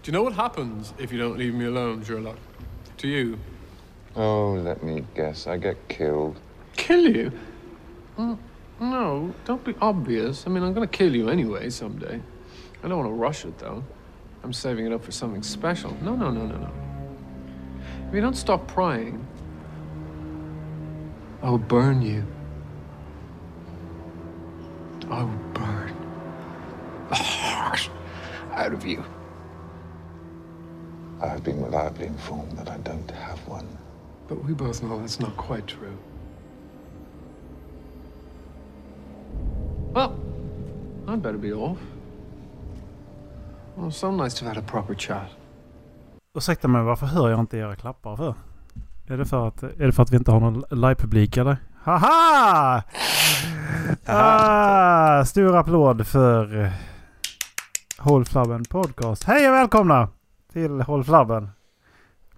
Do you know what happens if you don't leave me alone, Sherlock? To you? Oh, let me guess. I get killed. Kill you? Mm, no, don't be obvious. I mean, I'm gonna kill you anyway someday. I don't want to rush it, though. I'm saving it up for something special. No, no, no, no, no. If you don't stop prying, I will burn you. I will burn the heart out of you. I have been reliably informed that I don't have one. But we both know that's not quite true. Well, I'd better be off. Well, so nice to have had a proper chat. Ursäkta mig, varför hör jag inte era klappar för? Är det för att, är det för att vi inte har någon livepublik eller? Haha! ah, stor applåd för Håll Flabben Podcast. Hej och välkomna till Håll Flabben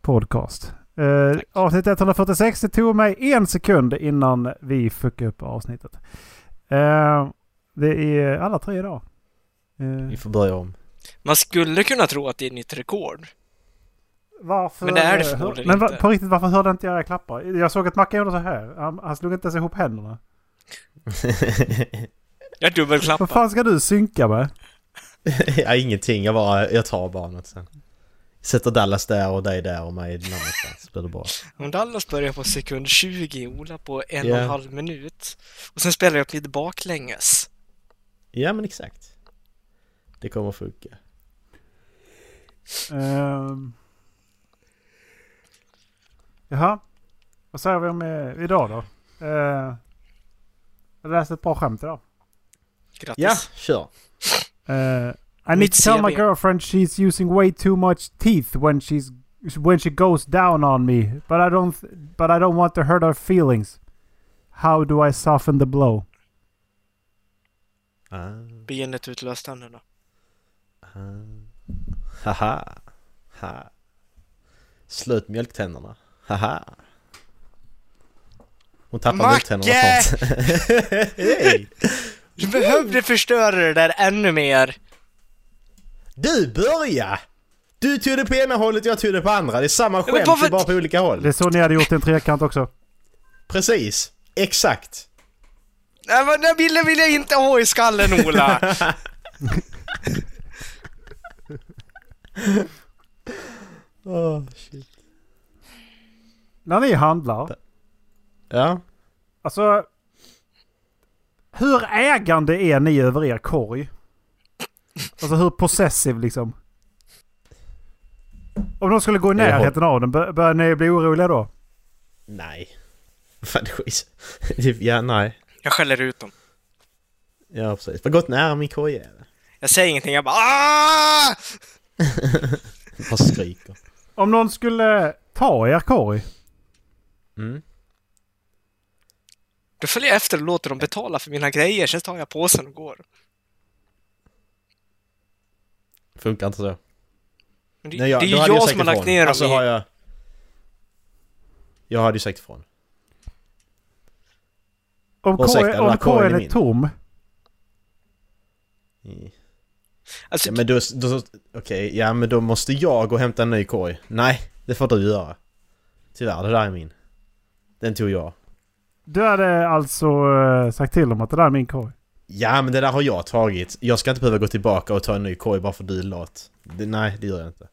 Podcast. Uh, avsnitt 146. Det tog mig en sekund innan vi fuckade upp avsnittet. Uh, det är alla tre idag. Uh, Vi får börja om. Man skulle kunna tro att det är nytt rekord. Varför? Men det är det förmodligen Men va, inte. på riktigt, varför hörde inte jag era klappar? Jag såg att Mackan gjorde så här. Han, han slog inte ens ihop händerna. Jag Vad dubbelklappar. fan ska du synka med? ja, ingenting. Jag bara, jag tar barnet sen. Sätter Dallas där och dig där och mig någon annanstans. Blir det bra. Om Dallas börjar på sekund 20, Ola på en Ja. och en halv minut. Och sen spelar jag upp lite baklänges. Ja, men exakt. Det kommer att funka. Ehm. Jaha. Vad säger vi om eh, idag då? Uh, jag läste ett bra skämt idag. Grattis. Ja, kör. Uh, I need to tell my girlfriend she's using way too much teeth when she's when she goes down on me, but I don't but I don't want to hurt her feelings. How do I soften the blow? Ah, Benet utlöst tänderna. ah. Haha. Ha. Slut mjölktänderna. Haha. Hon tappar Macke! mjölktänderna snart. Hej! Du behövde förstöra det där ännu mer. Du börja! Du tog det på ena hållet, jag tog det på andra. Det är samma skämt, varför- det är bara på olika håll. Det är så ni hade gjort en trekant också. Precis. Exakt. Nej, men den bilden vill jag inte ha i skallen, Ola. Oh, shit. När ni handlar, Ja. alltså... Hur ägande är ni över er korg? Alltså hur possessive liksom? Om någon skulle gå i Jag har- närheten av den, bör- börjar ni bli oroliga då? Nej. Fan, skit. Ja, nej. Jag skäller ut dem. Ja, precis. Vad gått nära min kojävel. Jag säger ingenting, jag bara ah! Bara skriker. Om någon skulle ta er korg, Mm. Då följer jag efter och låter dem betala för mina grejer, sen tar jag påsen och går. Funkar inte så. Men det, Nej, jag, det är ju jag sagt som har lagt ifrån. ner dem Alltså i... har jag... Jag hade ju sagt ifrån. om, korgen är tom, Mm. Alltså, Ja, men då... då Okej, ja men då måste jag gå och hämta en ny korg. Nej, det får du göra. Tyvärr, det där är min. Den tog jag. du hade alltså eh, sagt till dem att det där är min korg. Ja, men det där har jag tagit. Jag ska inte behöva gå tillbaka och ta en ny korg bara för du är lat. Det, nej, det gör jag inte.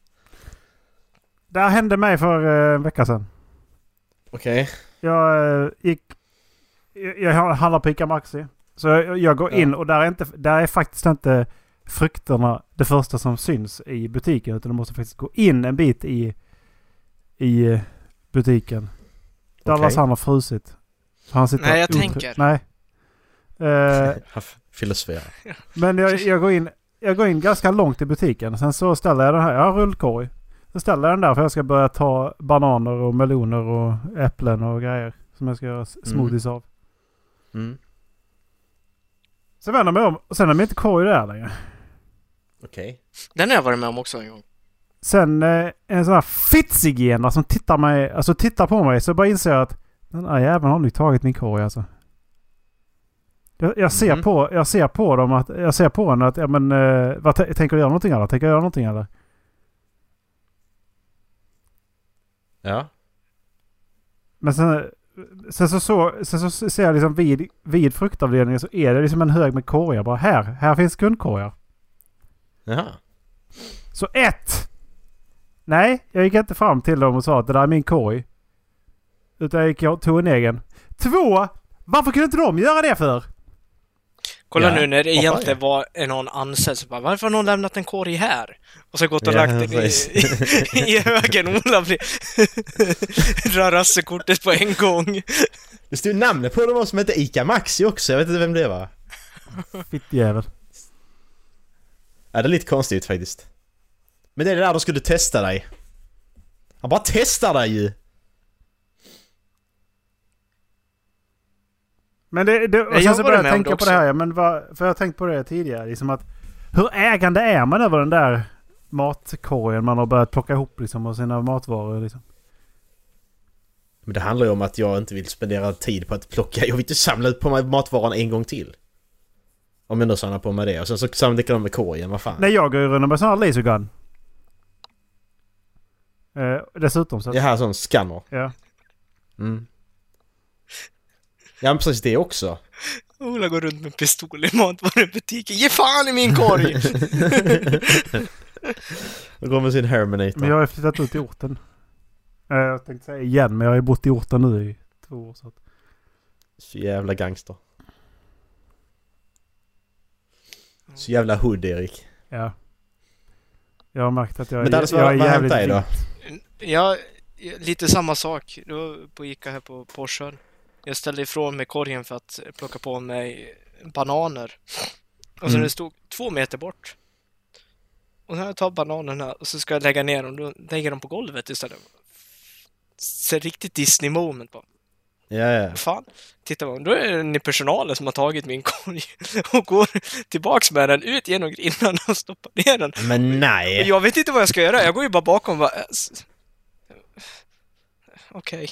Det här hände mig för eh, en vecka sedan. Okej. Jag eh, gick... Jag, jag handlar på Ica Maxi. Så jag, jag går Ja. in och där är, inte, där är faktiskt inte frukterna det första som syns i butiken. Utan du måste faktiskt gå in en bit i, i eh, butiken. Dallas Okej. han har frusit. Så han sitter Nej, jag tänker. Nej. Eh, Han filosoferar. men jag, jag, går in, jag går in ganska långt i butiken. Sen så ställer jag den här. Jag har rullkorg. Så ställer jag den där för jag ska börja ta bananer och meloner och äpplen och grejer. Som jag ska göra s- smoothies av. Mm. Så vänder jag mig om och sen är det inte korg där längre. Okej. den har jag varit med om också en gång. Sen eh, en sån här fittsigena som tittar, mig, alltså tittar på mig så bara inser jag att den här jäveln har nu tagit min korg alltså. Jag, jag, ser Mhm. på, jag ser på dem att, jag ser på henne att, ja men, eh, vad tänker du göra någonting eller? Tänker jag göra någonting eller? Ja. Men sen, sen, så, så, sen så ser jag liksom vid, vid fruktavdelningen så är det liksom en hög med korgar bara här. Här finns kundkorgar. Jaha. Så ett! Nej, jag gick inte fram till dem och sa att det där är min korg. Utan jag gick och tog en egen. Två! Varför kunde inte de göra det för? Kolla Ja, nu när det egentligen var en någon anställd som bara Varför har någon lämnat en korg här? Och så gått och Ja, lagt den i, i, i högen. Ola blir... drar rassekortet på en gång. Det stod namnet på dem som hette Ica Maxi också, jag vet inte vem det var. Fittjävel. Ja, det är lite konstigt faktiskt. Men det är det där de skulle testa dig. Han bara testar dig ju! Men det, det, och Jag sen så började jag tänka på det här. Ja, men vad, för jag har tänkt på det tidigare. Liksom att, hur ägande är man över den där matkorgen man har börjat plocka ihop liksom av sina matvaror? Liksom. Men det handlar ju om att jag inte vill spendera tid på att plocka. Jag vill inte samla ut på mig matvaran en gång till. Om jag nu samlar på mig det. Och sen så samlar jag med korgen, vad fan. Nej, jag går ju runt med sån här laser gun. Eh, dessutom så att, Det här är sån scanner. ja. Mm. Ja men precis det också. Ola går runt med pistol i matvarubutiken. Ge fan i min korg! Och går med sin Herminator. Men jag har flyttat ut i orten. Eh, jag tänkte säga igen, men jag har ju bott i orten nu i två år. Så att, Så jävla gangster. Så jävla hood Erik. ja. Jag har märkt att jag, Men Dallas, jag vad, är vad har hänt jävligt dig då? Ja, lite samma sak. Det var på Ica här på Porschen. Jag ställde ifrån mig korgen för att plocka på mig bananer. Och så Mm. det stod två meter bort. Och när jag tar bananerna och så ska jag lägga ner dem, då lägger dem på golvet istället. Ser riktigt Disney moment på. Ja, ja. Fan, titta man, då är det personalen som har tagit min korg och går tillbaks med den ut genom grindarna och stoppar ner den. Men nej! jag vet inte vad jag ska göra. Jag går ju bara bakom och bara... Okej.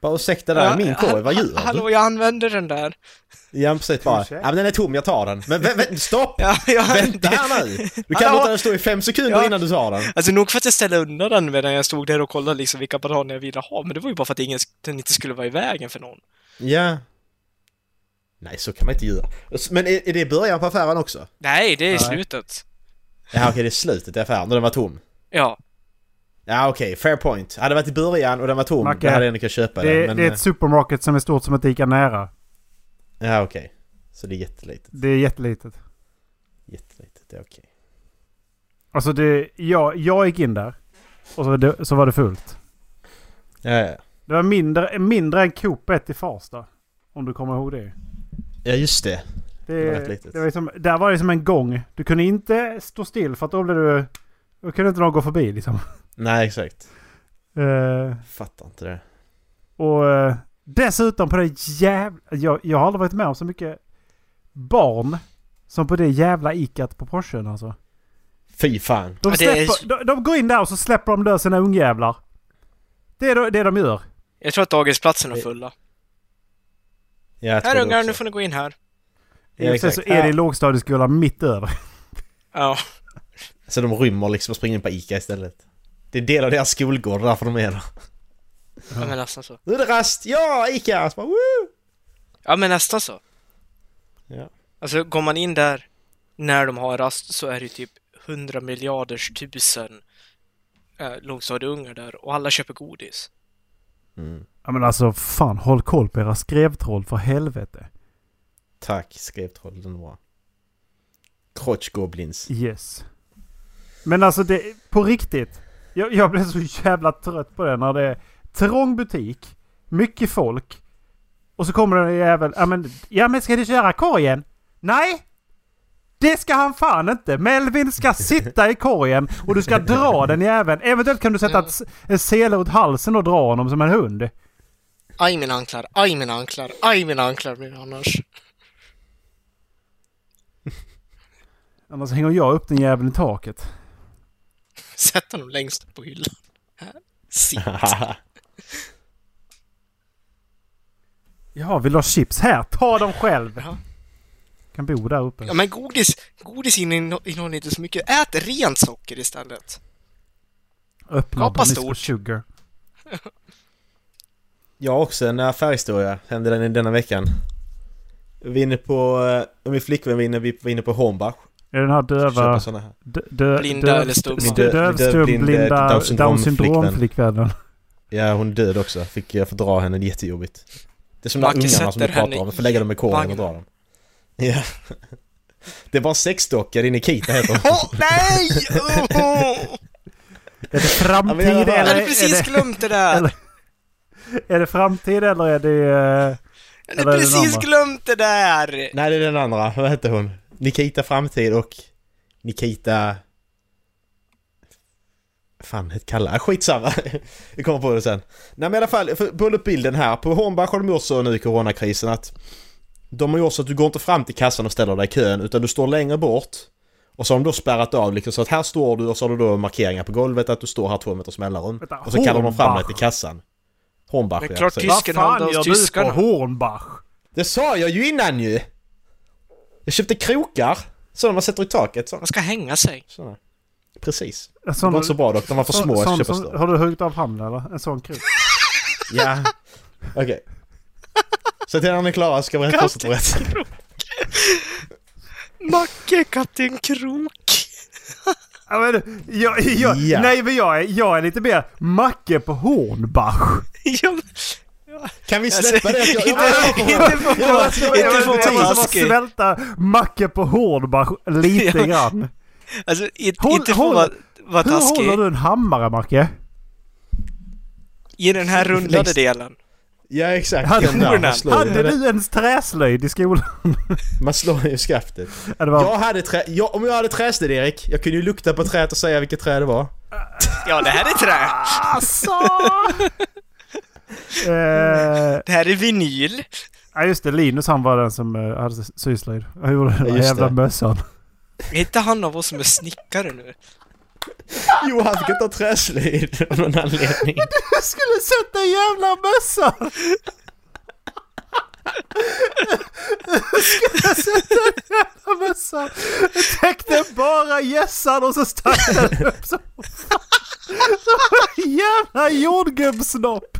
Bara ursäkta där, min korg, vad gör du? Hallå, jag använder den där. Ja precis bara. Ja men den är tom, jag tar den. Men vä vä stopp! Ja, jag, Vänta här nu! Du kan låta den stå i fem sekunder Ja. innan du tar den. Alltså nog för att jag ställde undan den medan jag stod där och kollade liksom vilka bananer jag ville ha. Men det var ju bara för att ingen, den inte skulle vara i vägen för någon. Ja. Nej, så kan man inte göra. Men är, är det början på affären också? Nej, det är Nej. slutet. Ja okej, det är slutet i affären, när den var tom. Ja. Ja okej, fair point. Hade det varit i början och den var tom, Macke, då hade jag ändå kunnat köpa Det, den. Men, det är ett supermarket som är stort som ett Ica nära. eh, Ja okej. Så det är jättelitet. Det är jättelitet. Jättelitet, det är okej. Alltså det, jag, jag gick in där. Och så, det, så var det fullt. Ja, ja. Det var mindre, mindre än Coop 1 i Farsta. Om du kommer ihåg det. Ja just det. Det, var rätt litet. det var liksom, där var det som en gång. Du kunde inte stå still för att då blev du... Då kunde inte någon gå förbi liksom. Nej exakt. Eh, Fattar inte det. och eh, dessutom på det jävla... Jag, jag har aldrig varit med om så mycket barn som på det jävla ikat på Porschen alltså. Fy fan. De, Ja, det är- släpper, de, de går in där och så släpper de lös sina ungjävlar. Det är det de gör. Jag tror att dagisplatsen är fulla. Ja, Här ungar, nu får ni gå in här. Ja, sig så är det i Ja. lågstadieskolan mitt över. Ja. Så de rymmer liksom och springer in på Ica istället. Det är del av deras skolgård, därför de är där. ja, men nästan så. Nu är det rast! Ja, Ica! Så bara, woo! Ja, men nästan så. Ja. Alltså, går man in där när de har rast så är det typ 100 miljarders tusen äh, lågstadieungar där och alla köper godis. Mm. Ja men alltså fan håll koll på era skrevtroll för helvete. Tack, skrev trollen bra. Crotch-goblins. Yes. Men alltså det, på riktigt. Jag, jag blev så jävla trött på det när det är trång butik, mycket folk. Och så kommer den jävel, ja men, ja men ska du köra korgen? Nej! Det ska han fan inte! Melvin ska sitta i korgen och du ska dra den jäveln. Eventuellt kan du sätta ett, en sele runt halsen och dra honom som en hund. Aj mina anklar, aj mina anklar, aj mina anklar blir det annars. Annars hänger jag upp den jäveln i taket. Sätt honom längst upp på hyllan. Sitt. Ja, vill du ha chips? Här, ta dem själv! Ja. Kan bo där uppe. Ja, men godis, godis inne- innehåller inte så mycket. Ät rent socker istället. Öppna Kapa stort. Sugar. Jag har också en affärhistoria. Hände den denna veckan. Vi är inne på... eh, Min flickvän var inne, vi var inne på Hornbach. Är den här döva... Här. dö- dö- Blinda döv- eller stumma? dö- Dö- Dövstum, dövblind, blinda, Down syndrom- Down syndrom-flickvännen. Ja, hon är död också. Fick jag fördra henne, det är jättejobbigt. Det är som de där ungarna som du pratar om. Man får lägga dem i korgen och dra dem. Ja. Det var en sexdocka, din Nikita heter hon. Nej! Oh! Är det framtid Ja, men jag eller, hade är precis det, glömt det där! eller- är det framtid eller är det... eh, Jag eller hade är precis glömt det där! Nej, det är den andra. Vad hette hon? Nikita Framtid och Nikita... Fan, ett kalla. Ah, Skitsamma. Vi kommer på det sen. Nej men i alla fall, för- pulla upp bilden här. På Hornbach har de gjort så nu i coronakrisen att de har gjort så att du går inte fram till kassan och ställer dig i kön utan du står längre bort. Och så har de då spärrat av liksom så att här står du och så har du då markeringar på golvet att du står här två meters mellanrum. Vänta, Och så kallar de fram dig till kassan. Hornbach, Men ja, klart. Vad Tysken fan håller oss gör du på Hornbach? Det sa jag ju innan ju! Jag köpte krokar. Sådana man sätter i taket. Sådana. Man ska hänga sig. Sådana. Precis. Det sån- var inte så bra dock, de var för sån- små att sån köpa som- större. Har du huggit av handen eller? En sån krok? Ja. Okej. Så till när ni är klara ska vi rätt fortsätta berätta. Macke, katten krok. Ja, men, jag, jag, Ja. Nej men jag är, jag är lite mer Macke på Hornbach. Ja, men- Kan vi Alltså, släppa det? att Jag, inte- jag, inte för- jag, inte jag, jag, måste bara taskig. svälta Macke på Hornbach lite Ja. grann. Alltså, inte, Håll- inte för att håll- vara, Hur taskig. håller du en hammare Macke? I den här rundade delen. ja exakt. Hade- Den där, man, slår, Hade du ens träslöjd i skolan? man slår ju skaftet. Ja, var, Jag hade trä, jag, om jag hade träslöjd Erik, jag kunde ju lukta på träet och säga vilket trä det var. Ja, det här är trä. Alltså! Eh, Det här är vinyl. ja just det, Linus han var den som uh, hade syslöjd. Han gjorde den Ja, där jävla det. mössan. Är inte han av oss som är snickare nu? Jo, han fick inte ha träslöjd av någon anledning. Jag skulle sätta en jävla mössa! Jag skulle sätta en jävla mössa! Jag täckte bara gässan och så stack den upp så... En jävla jordgubbssnopp!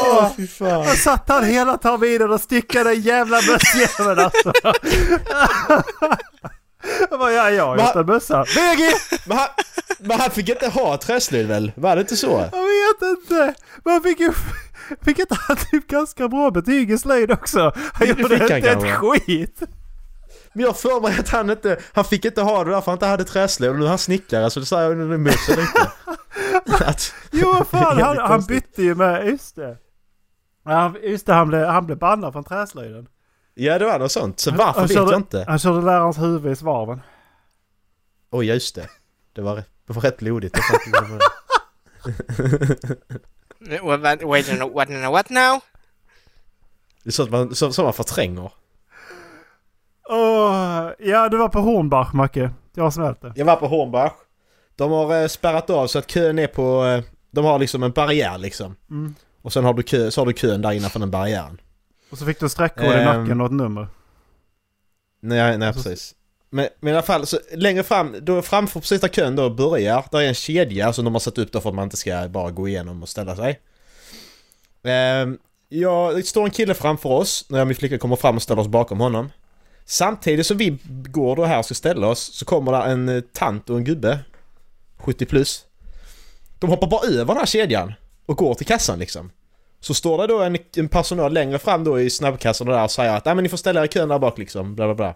Åh, fy fan. Jag satt han hela terminen och stickade den jävla mössjäveln alltså. Bara, ja, jag en mössa. VG! Men han, men han fick inte ha träslöjd väl? Var det inte så? Jag vet inte. Man fick ju... Fick inte han typ ganska bra betyg i slöjd också? Han Det gjorde han inte ett skit. Men jag för mig att han inte... Han fick inte ha det därför han inte hade träslöjd och nu är han snickare så det sa jag nu emot sig lite. Att, Jo fan, han, han bytte ju med... Just det. Ja, han- just det, han blev, han blev bannad från träslöjden. ja det var något sånt. Så varför han vet körde, jag inte. Han körde lärarens huvud i svarven. Oj just det. Det var, det var rätt blodigt. Wait, wait, what, now, what now? Det är sånt man, så, så man förtränger. Åh, ja, du var på Hornbach, Macke. Jag har smält det. Jag var på Hornbach. De har eh, spärrat av så att kön är på... Eh, de har liksom en barriär liksom. Mm. Och sen har du, kö, så har du kön där innanför den barriären. Och så fick du en streckkod i Ehm. nacken och ett nummer. Nej, nej precis. Men, men i alla fall, så längre fram, då framför precis där kön då börjar, där är en kedja som de har satt upp då för att man inte ska bara gå igenom och ställa sig. Ehm, ja, det står en kille framför oss när jag och min flicka kommer fram och ställer oss bakom honom. Samtidigt som vi går då här och ska ställa oss så kommer där en eh, tant och en gubbe, 70 plus. De hoppar bara över den här kedjan och går till kassan liksom. Så står det då en, en personal längre fram då i snabbkassan och där och säger att Nej men ni får ställa er i kön där bak liksom, bla bla bla.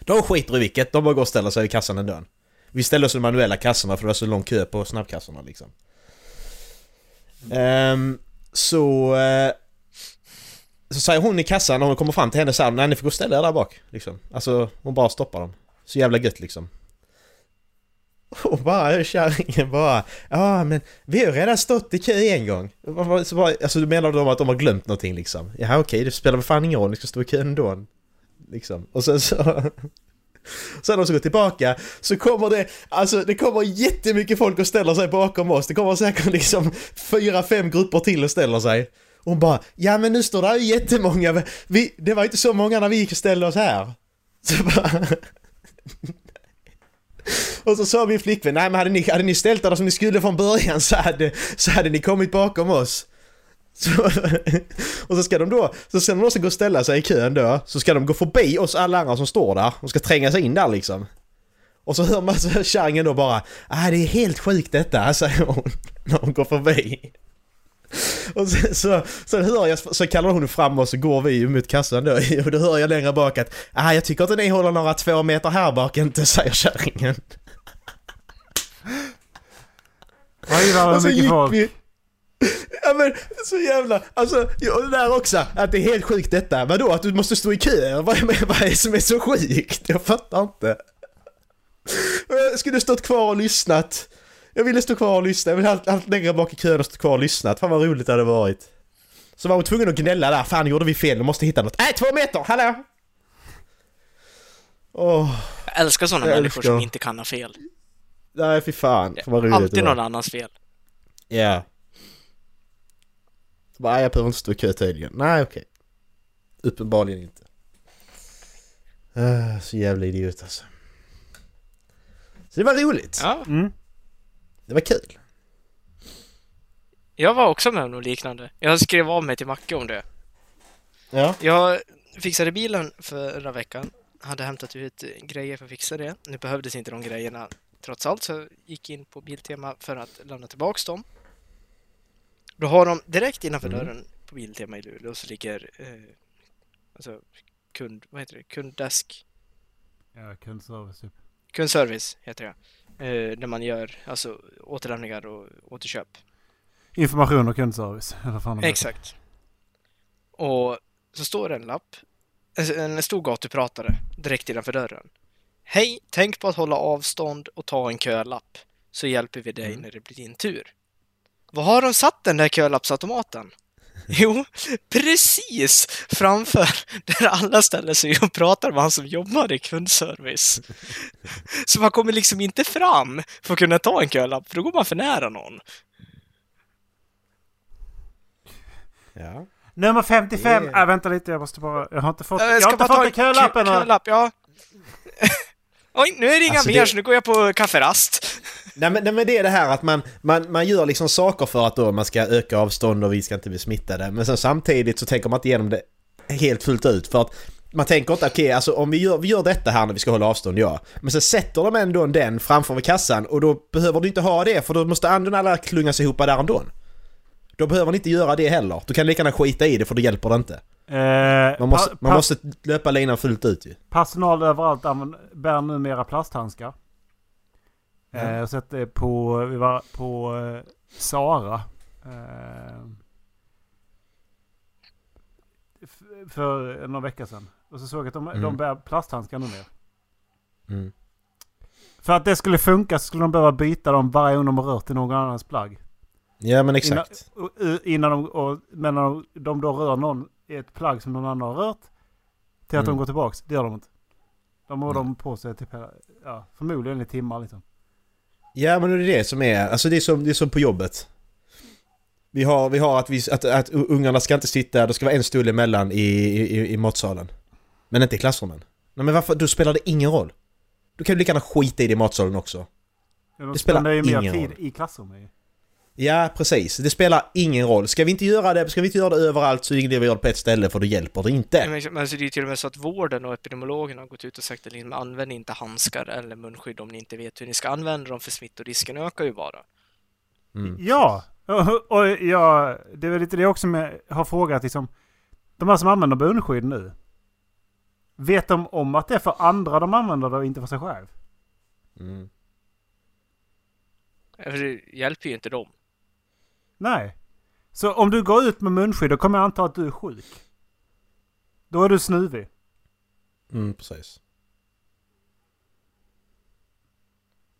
De skiter i vilket, de bara går och ställer sig i kassan ändå. Vi ställer oss i de manuella kassorna för det var så lång kö på snabbkassorna liksom. Um, så... Eh, så säger hon i kassan när hon kommer fram till henne så här, nej ni får gå och ställa er där bak. Liksom. Alltså hon bara stoppar dem. Så jävla gött liksom. Och bara kärringen bara Ja men vi har ju redan stått i kö en gång. Så bara, alltså du menar de att de har glömt någonting liksom? Ja okej det spelar väl fan ingen roll, ni ska stå i kö ändå. Liksom. Och sen så... Sen när de ska gå tillbaka så kommer det, alltså det kommer jättemycket folk och ställer sig bakom oss. Det kommer säkert liksom fyra, fem grupper till och ställer sig. Och hon bara, ja men nu står det ju jättemånga, vi, det var inte så många när vi gick och ställde oss här. Så bara... Och så sa min flickvän, nej men hade ni, hade ni ställt er som ni skulle från början så hade, så hade ni kommit bakom oss. Så, och så ska de då, så ska de också gå och ställa sig i kön då, så ska de gå förbi oss alla andra som står där. De ska tränga sig in där liksom. Och så hör man så kärringen då bara ah, det är helt sjukt detta, säger hon. När hon går förbi. Och sen så, så hör jag, så kallar hon fram och går vi mot kassan då och då hör jag längre bak att ah, jag tycker inte ni håller några två meter här bak inte, säger kärringen. Vad Och så mycket folk. vi... Ja men så jävla, alltså ja, det där också, att det är helt sjukt detta. Vadå att du måste stå i kö? Vad är, vad är det som är så sjukt? Jag fattar inte. Jag skulle stått kvar och lyssnat. Jag ville stå kvar och lyssna, jag ville allt, allt längre bak i kön och stå kvar och lyssnat. Fan vad roligt det hade varit. Så var hon tvungen att gnälla där, fan gjorde vi fel, vi måste hitta något. Nej, två meter, hallå! Åh, Jag älskar sådana Jag människor älskar. som inte kan ha fel. nej fy fan. Fan vad roligt Alltid det var. någon annans fel. Ja. Så bara, "Nej, jag behöver inte stå i kö tydligen. Nej, okej. Uppenbarligen inte. Uh, så jävla idiot alltså. Så det var roligt. Ja, Mm. Det var kul. jag var också med om något liknande. Jag skrev av mig till Macke om det. Ja. Jag fixade bilen förra veckan. Hade hämtat ut grejer för att fixa det. Nu behövdes inte de grejerna trots allt, så jag gick in på Biltema för att lämna tillbaks dem. Då har de direkt innanför Mm. dörren på Biltema i Luleå så ligger eh, alltså kund, vad heter det, kunddesk, Ja, kundservice typ. kundservice heter det. Eh, där man gör alltså återlämningar och återköp. Information och kundservice. Eller fan. Exakt. Och så står det en lapp, en, en stor gatupratare direkt innanför dörren. Hej, tänk på att hålla avstånd och ta en kölapp så hjälper vi dig Mm. när det blir din tur. Vad har de satt den där kölappsautomaten? Jo, precis framför där alla ställer sig och pratar med han som jobbar i kundservice. Så man kommer liksom inte fram för att kunna ta en kölapp, för då går man för nära någon. Ja. Nummer 55. Det är- Äh, vänta lite, jag måste bara... Jag har inte fått... Jag Jag, har ska inte fått en en kölapp kö- ännu. kölapp, ja. Oj, nu är det inga Alltså, mer det- så nu går jag på kafferast. Nej men, nej men det är det här att man, man, man gör liksom saker för att då man ska öka avstånd och vi ska inte bli smittade. Men sen samtidigt så tänker man inte igenom det helt fullt ut för att man tänker inte okej alltså om vi gör, vi gör detta här när vi ska hålla avstånd, ja. Men så sätter de ändå den framför vid kassan och då behöver du inte ha det för då måste andra alla klungas ihop där ändå. Då behöver ni inte göra det heller. Du kan lika gärna skita i det för då hjälper det inte. Eh, Man måste, man måste löpa linan fullt ut ju. Personal överallt bär numera plasthandskar. Eh, jag har sett det på, vi var på eh, Sara. Eh, för några veckor sedan. Och så såg jag att de, Mm. de bär plasthandskar numera. Mm. För att det skulle funka så skulle de behöva byta dem varje gång de har rört i någon annans plagg. Ja men exakt. Innan, innan de, och, men när de, de då rör någon i ett plagg som någon annan har rört. Till att Mm. de går tillbaks. Det gör de inte. De har Nej. dem på sig typ, ja, förmodligen i timmar liksom. Ja men det är det som är, alltså det är som, det är som på jobbet. Vi har, vi har att, vi, att, att ungarna ska inte sitta, det ska vara en stol emellan i, i, i matsalen. Men inte i klassrummen. Nej men varför, då spelar det ingen roll. Du kan ju lika gärna skita i det i matsalen också. Ja, De Det spelar spenderar ju mer ingen tid roll. i klassrummet. Ja precis, det spelar ingen roll. Ska vi inte göra det, ska vi inte göra det överallt så är det ingen idé att göra det på ett ställe för då hjälper det inte. Men men alltså, det är ju till och med så att vården och epidemiologerna har gått ut och sagt att liksom, använd inte handskar eller munskydd om ni inte vet hur ni ska använda dem för smittorisken ökar ju bara. Mm. Ja! Och, och ja, det är väl lite det också med, har frågat liksom. De här som använder munskydd nu. Vet de om att det är för andra de använder det och inte för sig själv? Mm. För det hjälper ju inte dem. Nej. Så om du går ut med munskydd då kommer jag anta att du är sjuk. Då är du snuvig. Mm, precis.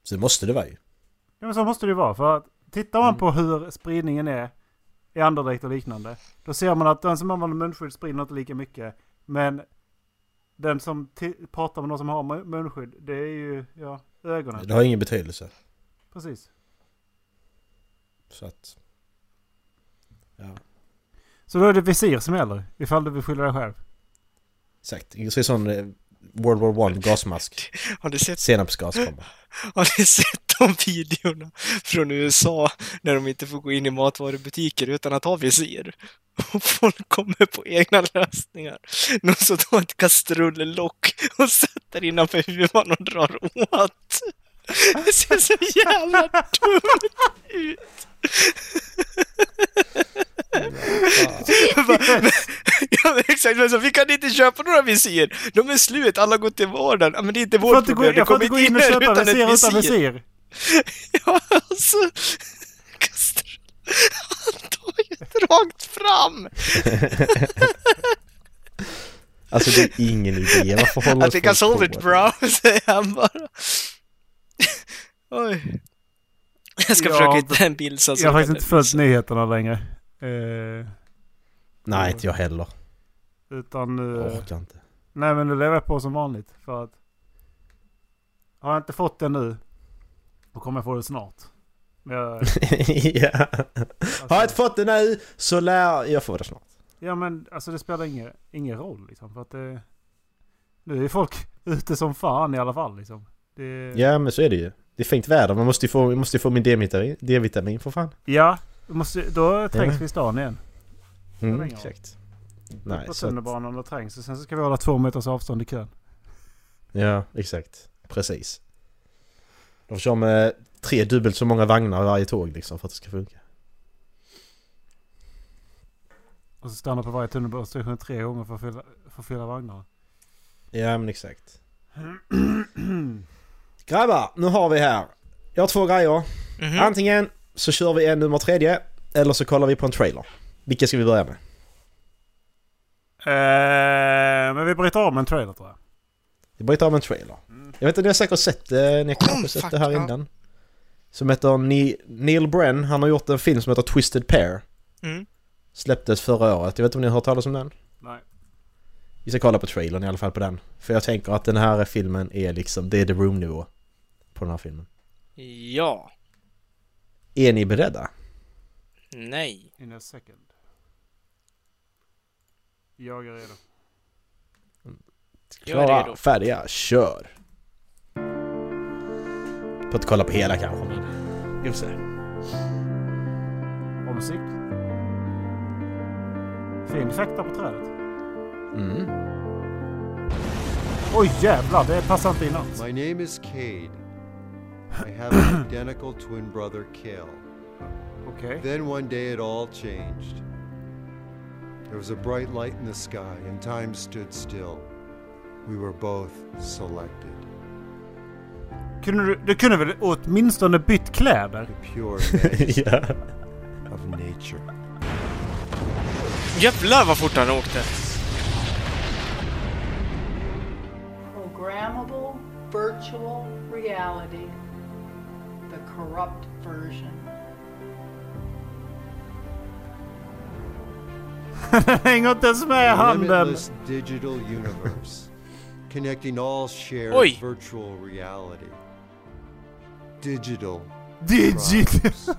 Så måste det vara ju. Ja men så måste det ju vara. För att tittar man Mm. på hur spridningen är i andedräkt och liknande. Då ser man att den som använder munskydd sprider inte lika mycket. Men den som pratar med någon som har mu- munskydd. Det är ju ja, ögonen. Det har ingen betydelse. Precis. Så att... Ja, Så då är det visir som gäller. Ifall du vill skylla dig själv. exakt. Så är sån eh, World War 1 gasmask. Har ni sett Senapsgas kommer. Har ni sett de videorna från USA när de inte får gå in i matvarubutiker utan att ha visir? Och folk kommer på egna lösningar. Någon som tar ett kastrullock och sätter innanför huvan och drar åt. Det ser så jävla dumt ut. Ja, exakt, men så, vi kan inte köpa några visir. De är slut, alla går till. Ja, men det är inte Jag vårt gå, problem. Det jag får kommer inte gå in och köpa utan visir utan visir. Ja, alltså. Han tar ju rakt fram. Alltså det är ingen idé. Varför håller I think I sold it bro, säger han bara. Oj. Jag ska Ja, försöka hitta en bild så Jag har jag faktiskt inte följt nyheterna längre. Eh, Nej, inte jag heller. utan nu... Jag orkar inte. Nej men nu lever jag på som vanligt. För att... Har jag inte fått det nu. Då kommer jag få det snart. Jag, ja. alltså, Har jag inte fått det nu så lär jag få det snart. Ja men alltså det spelar ingen, ingen roll liksom. För att det... Nu är folk ute som fan i alla fall liksom. Det, Ja, men så är det ju. Det är fint väder. Man måste ju få, måste ju få min D-vitamin, D-vitamin för fan. Ja, måste, då trängs vi i stan igen. Mm, exakt. Nej, på tunnelbanan och trängs. Och sen så ska vi hålla två meters avstånd i kön. Ja, exakt. Precis. De kör med tre dubbelt så många vagnar i varje tåg liksom för att det ska funka. Och så stanna på varje tunnelbanestation tre gånger för att fylla, för att fylla vagnarna. Ja, men exakt. Grabbar, nu har vi här. Jag har två grejer. Mhm. Antingen så kör vi en nummer tredje eller så kollar vi på en trailer. Vilka ska vi börja med? Eh, men vi bryter av med en trailer tror jag. Vi börjar ta med en trailer. Jag vet inte, ni har säkert sett det, ni har kanske Mm, sett fuck, det här ja. innan. Som heter Ni- Neil Brenn, han har gjort en film som heter Twisted Pair. Mm. Släpptes förra året, jag vet inte om ni har hört talas om den? Nej. Vi ska kolla på trailern i alla fall på den. För jag tänker att den här filmen är liksom, det är The Room-nivå. På den här filmen. Ja. Är ni beredda? Nej. In a second. Jag är redo. Jag är Klara, redo. färdiga, kör! Får inte kolla på hela kanske får se. Och musik. Fin effekt där på trädet. Mm. Oj jävlar, det passar inte in alls. My name is Cade. I have an identical twin brother, Kale. Okay. Then one day it all changed. There was a bright light in the sky, and time stood still. We were both selected. Kunde du, du kunde väl åtminstone bytt kläder? The pure majesty ja. of nature. Jävlar vad fort han åkte. Programmable virtual reality, the corrupt version. Hänger inte ens med i A handen. limitless digital universe, connecting all shared Oi. virtual reality. Digital. Digital.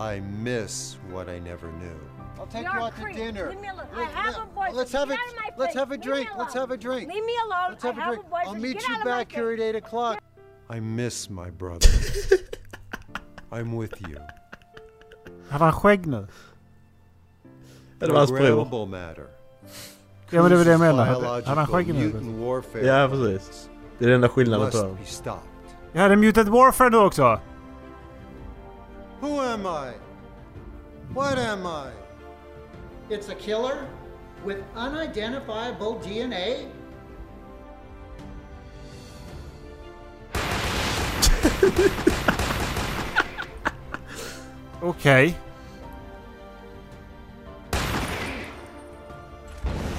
I miss what I never knew. I'll take You're you a out to dinner. Leave me alone. Let- I have let- a boyfriend. Let's have Get it. out of my Let's have a drink. Let's have a drink. Leave me alone. Let's have I a have drink. a boyfriend. I'll meet Get you out of my back here at 8 o'clock. I miss my brother. I'm with you. Hade han skägg nu? Det var hans bror. Programmable matter. Ja men det var det jag Crucial menade. biological Hade han skägg nu? mutant warfare Ja, precis. weapons Det är den enda skillnaden på Must dem. Jag hade mutat Warfare nu också. Who am I? What am I? It's a killer with unidentifiable DNA? Okej.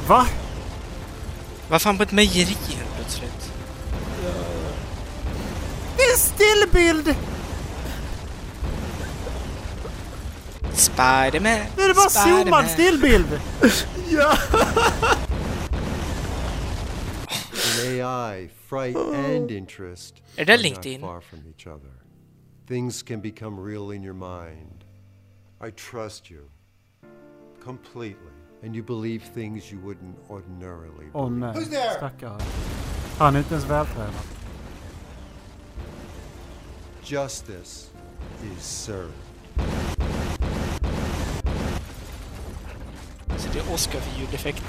Va? Vad fan på ett mejeri helt plötsligt? Det är en stillbild! Spiderman! Nu är det bara zoomad stillbild! In AI, fright and oh. interest Är det are not far from each other. Things can become real in your mind. I trust you completely. and you believe things you wouldn't ordinarily Åh believe. nej, Who's there? stackare. Han är inte ens vältränad. Justice is served. Så det är Oscar för ljudeffekter.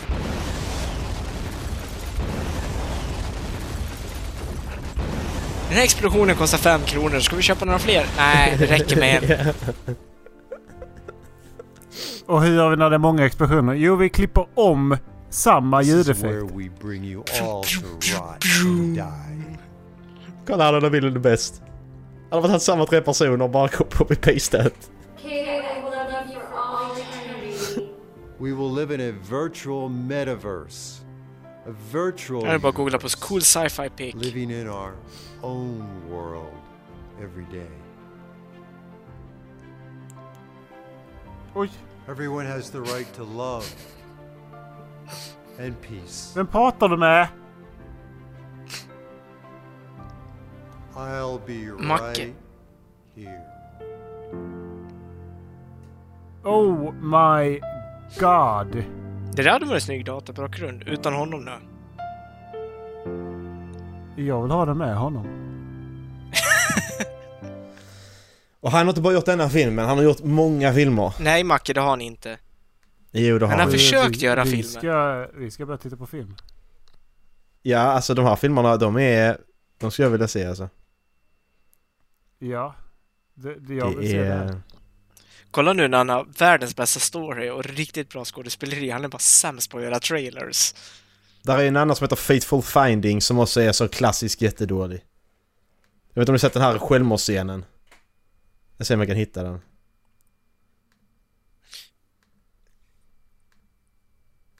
Den här explosionen kostar fem kronor. Ska vi köpa några fler? Nej, det räcker med en. Och hur gör vi när det är många explosioner? Jo, vi klipper om samma ljudeffekt. where we bring you all to rot and die. Kolla här, den där bilden är bäst. Han har haft samma tre personer och bara copy-pastat. We will live in a virtual metaverse. A virtual Jag är bara att googla på cool sci-fi pic. living in our own world every day. Oj, Everyone has the right to love and peace. vem pratar du med? I'll be Macke. right here. Oh my god. Det där hade varit en snygg databakgrund. Utan honom nu. Jag vill ha det med honom. Och han har inte bara gjort denna filmen, han har gjort många filmer. Nej, Macke, det har han inte. Jo, det har Han han. har försökt vi, göra vi filmer. Ska, vi ska börja titta på film. Ja, alltså de här filmerna, de är... De skulle jag vilja se alltså. Ja. Det, det jag vill Det se det. Kolla nu när han har världens bästa story och riktigt bra skådespeleri. Han är bara sämst på att göra trailers. Där är en annan som heter Fateful Finding som också är så klassisk jättedålig. Jag vet inte om ni sett den här självmordsscenen? Jag ser om jag kan hitta den.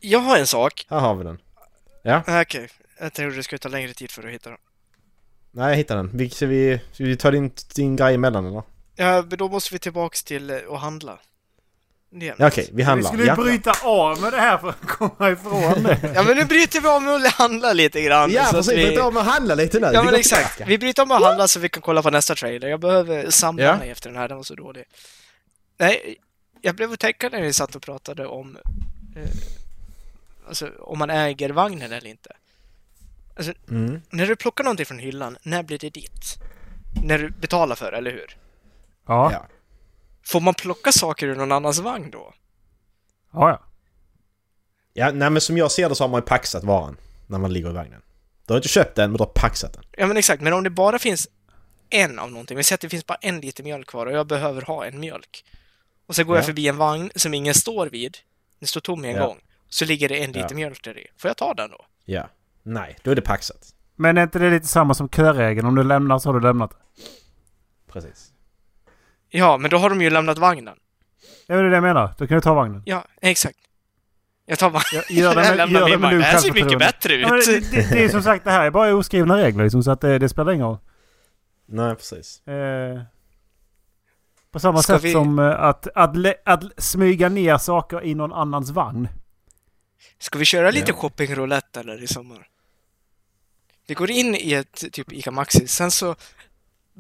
Jag har en sak. Här har vi den. Ah, Okej, jag tänkte det skulle ta längre tid för att hitta den. Nej, jag hittade den. Vi, ska, vi, ska vi ta din, din grej emellan eller? Ja, men då måste vi tillbaks till eh, att handla. Ja, Okej, vi Vi handlar. skulle ju Ja. bryta av med det här för att komma ifrån det. Ja men nu bryter vi om med att handla lite grann. Ja, så att precis. Vi vi... bryter om och handla lite nu. Ja Vi men exakt. tillbaka. Vi bryter om och handlar så vi kan kolla på nästa trailer. Jag behöver samla Ja. mig efter den här, den var så dålig. Nej, jag blev att tänka när vi satt och pratade om eh, alltså, om man äger vagnen eller inte. Alltså, Mm. när du plockar någonting från hyllan, när blir det ditt? När du betalar för det, eller hur? Ja. Ja. Får man plocka saker ur någon annans vagn då? Ja, ja. Ja, nej men som jag ser det så har man ju paxat varan när man ligger i vagnen. Du har inte köpt den, men du har paxat den. Ja men exakt, men om det bara finns en av någonting, vi säger att det finns bara en liter mjölk kvar och jag behöver ha en mjölk. Och så går jag Ja. förbi en vagn som ingen står vid, den står tom en Ja. gång, så ligger det en liter Ja. mjölk där i. Får jag ta den då? Ja. Nej, då är det paxat. Men är inte det lite samma som köregeln? Om du lämnar så har du lämnat. Precis. Ja, men då har de ju lämnat vagnen. Det är det jag menar. Då kan du ta vagnen. Ja, exakt. Jag tar vagnen. Jag- gör det med- jag lämnar gör det min med vagn. Det här ser mycket bättre ut. Ja, men det, det, det är som sagt det här är bara oskrivna regler liksom, så att det, det spelar ingen roll. Nej, precis. Eh, på samma Ska sätt vi- som eh, att, att, att smyga ner saker i någon annans vagn. Ska vi köra lite Ja. shoppingroulette eller i sommar? Vi går in i ett typ ICA Maxi, sen så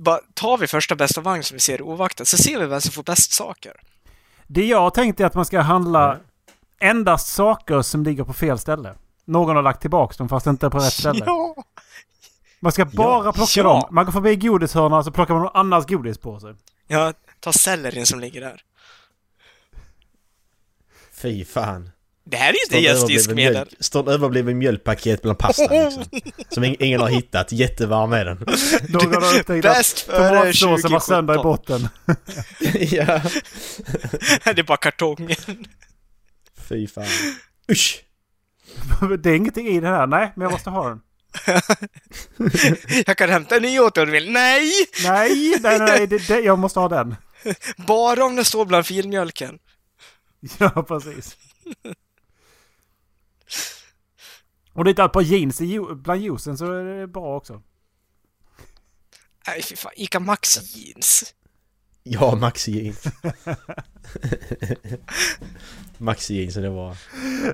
bara tar vi första bästa vagn som vi ser ovaktat, så ser vi vem som får bäst saker. Det jag har tänkt är att man ska handla endast saker som ligger på fel ställe. Någon har lagt tillbaka dem fast inte på rätt ställe. Ja! Man ska bara plocka Ja. dem. Man går förbi godishörnan så plockar man någon annans godispåse. Ja, ta sellerin som ligger där. Fy fan. Det här är ju inte gästdiskmedel. mjölk- Står en överbliven mjölkpaket bland pastan liksom. Som ing- ingen har hittat. Jättevarm är den. Någon har upptäckt att tomatsåsen var sönder i 2017. botten. ja. det är bara kartongen. Fy fan. Usch! det är ingenting i den här. Nej, men jag måste ha den. Jag kan hämta en ny åt dig om du vill. Nej! Nej, nej, nej. Det, det, jag måste ha den. Bara om det står bland filmjölken. Ja, precis. Och det är ett par jeans i, bland juicen så är det bra också. Nej, fy fan. Ica Max jeans. Ja, Maxi jeans. Maxi jeans, det var...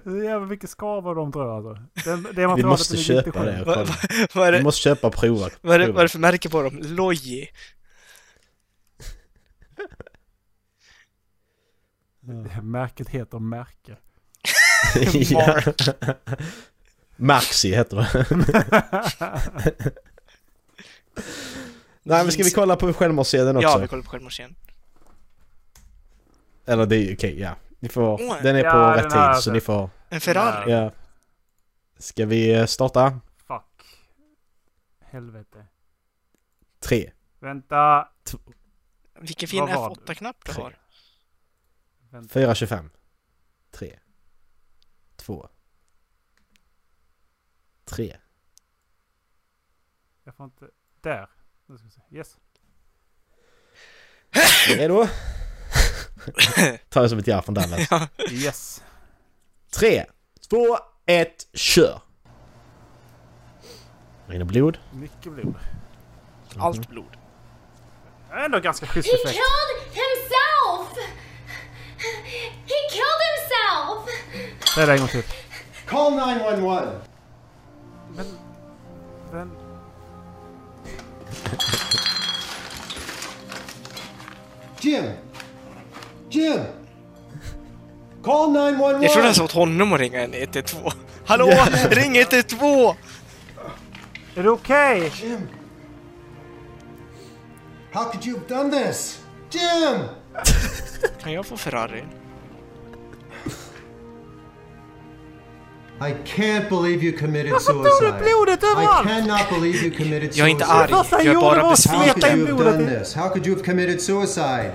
Det är jävla mycket skav av dem tror alltså. Det, det Vi måste köpa det. Vad kolla. vad är Vi det? måste köpa och prova. Vad är det, vad är det för märke på dem? Loji. Det här Märket heter märke. ja. Maxi heter det. Nej men ska vi kolla på självmordsscenen också? Ja, vi kollar på självmordsscenen. Eller det är okej, ja. Ni får, Åh, den är på ja, rätt tid så ni sett. får... En Ferrari. Ja. Ska vi eh, starta? Fuck. Helvete. Tre. Vänta. Vilken fin Vad var det? F8-knapp du Tre. har. Vänta. 4.25. 3. 2. 3. Jag får inte... Där. Nu ska vi se. Yes. Redo? Ta det som ett ja från Dallas. Ja. Yes. 3, 2, 1, kör! Rinner blod. Mycket blod. Allt blod. Ändå ganska schysst He effekt. killed himself! He killed himself! Säg det en gång till. Call 911. Men... Men... Jim! Jim! Call 911! Jag trodde han sa åt honom att ringa en 112. Hallå! Ring 112! Är det okej? Jim! How could you have done this? Jim! Kan jag få Ferrari? I can't believe you committed Varför tog du suicide. blodet I överallt? cannot believe you committed Jag är inte suicide. arg. Jag är bara att How could besviken. you have done i... this? How could you have committed suicide?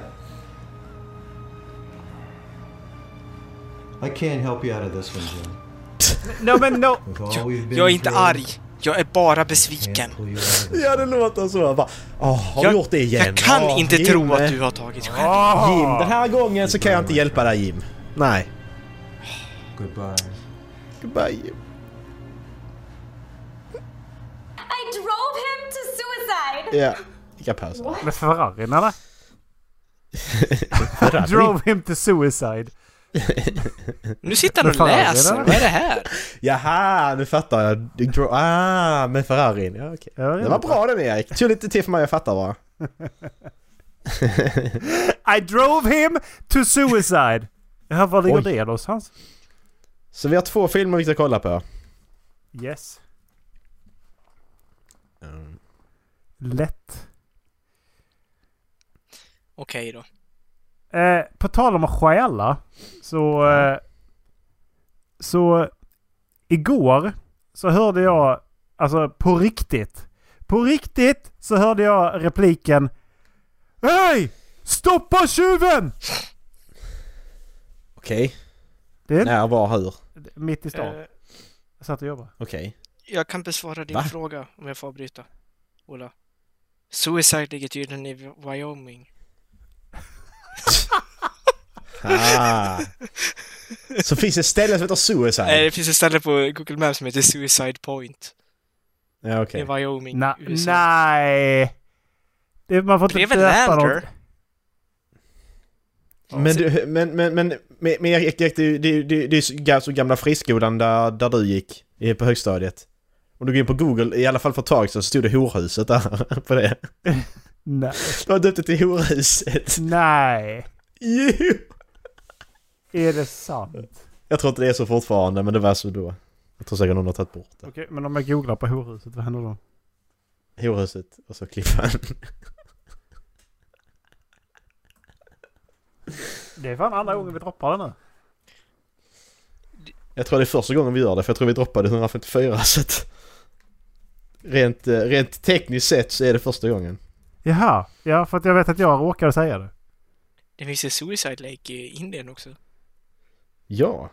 I can't help you out of this one, Jim. No men no! Been Jag är inte arg. Jag är bara I besviken. Ja, det låter så. Bara, Åh, har Jag, gjort det igen? jag kan Åh, inte Jim. tro att du har tagit själv. Jim, den här gången så kan jag inte hjälpa dig Jim. Nej. Goodbye. Goodbye. I drove him to suicide! Ja, vi kan pausa. Med Ferrarin eller? Ferrari. Drove him to suicide. Nu sitter han och läser. Vad är det här? Jaha, nu fattar jag. Du dro- Ah, med Ferrarin. Ja, okej. Ja, Det var bra den Erik. Tog lite till för mig, jag fattar bara. I drove him to suicide. Var ligger Oj. det någonstans? Så vi har två filmer vi ska kolla på. Yes. Mm. Lätt. Okej då. Eh, på tal om att stjäla. Så... Eh, så... Igår så hörde jag... Alltså på riktigt. På riktigt så hörde jag repliken Hej! Stoppa tjuven! Okej. Det är När, var, hur? mitt i stan. Eh, Jag satt och jobbade. Okej. jag kan besvara din Va? fråga om jag får avbryta. Ola. Suicide ligger tydligen i Wyoming. Ah. Så finns det ställe som heter Suicide? Nej, det finns ett ställe på Google Maps som heter Suicide Point. Ja, okej. I Wyoming, Na, USA. nej! Det, man får inte Det är väl döpa Lander? Men, du, men, men, men, men, Erik, det, det, det, det är så ga- så gamla friskolan där, där du gick på högstadiet. Om du går in på Google, i alla fall för ett tag sedan, så stod det horhuset där på det. Nej. Du har döpt det till horhuset. Nej. Jo! Är det sant? Jag tror inte det är så fortfarande, men det var så då. Jag tror säkert någon har tagit bort det. Okej, men om jag googlar på horhuset, vad händer då? Horhuset och så klippa Det är fan andra gången vi droppar den nu. Jag tror det är första gången vi gör det, för jag tror vi droppade 154 så att... Rent, eh, rent tekniskt sett så är det första gången. Jaha, ja för att jag vet att jag råkade säga det. Det finns en Suicide Lake i Indien också. Ja.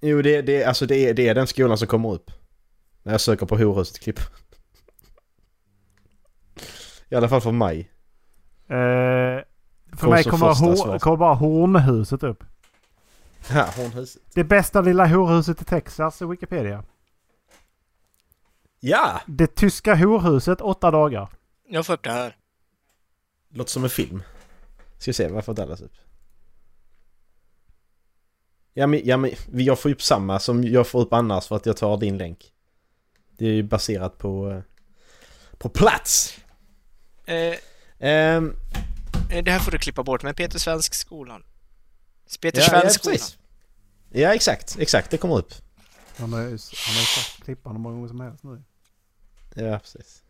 Jo, det, det, alltså det, är, det är den skolan som kommer upp. När jag söker på horhuset klipp. I alla fall för mig. Eh, för mig kommer, kommer bara hornhuset upp. Ja, hornhuset. Det bästa lilla horhuset i Texas i Wikipedia. Ja! Det tyska horhuset, åtta dagar. Jag får upp det här. Låter som en film. Ska se, varför Dallas upp? Ja men, ja men jag får upp samma som jag får upp annars för att jag tar din länk. Det är ju baserat på... eh, På plats! Eh, Eh, det här får du klippa bort, men Peter Svensk skolan. Peter Ja, ja, Svensson. precis. Ja, exakt. Exakt, det kommer upp. Han har ju han har ju sagt klippan hur många gånger som helst nu. Ja, precis.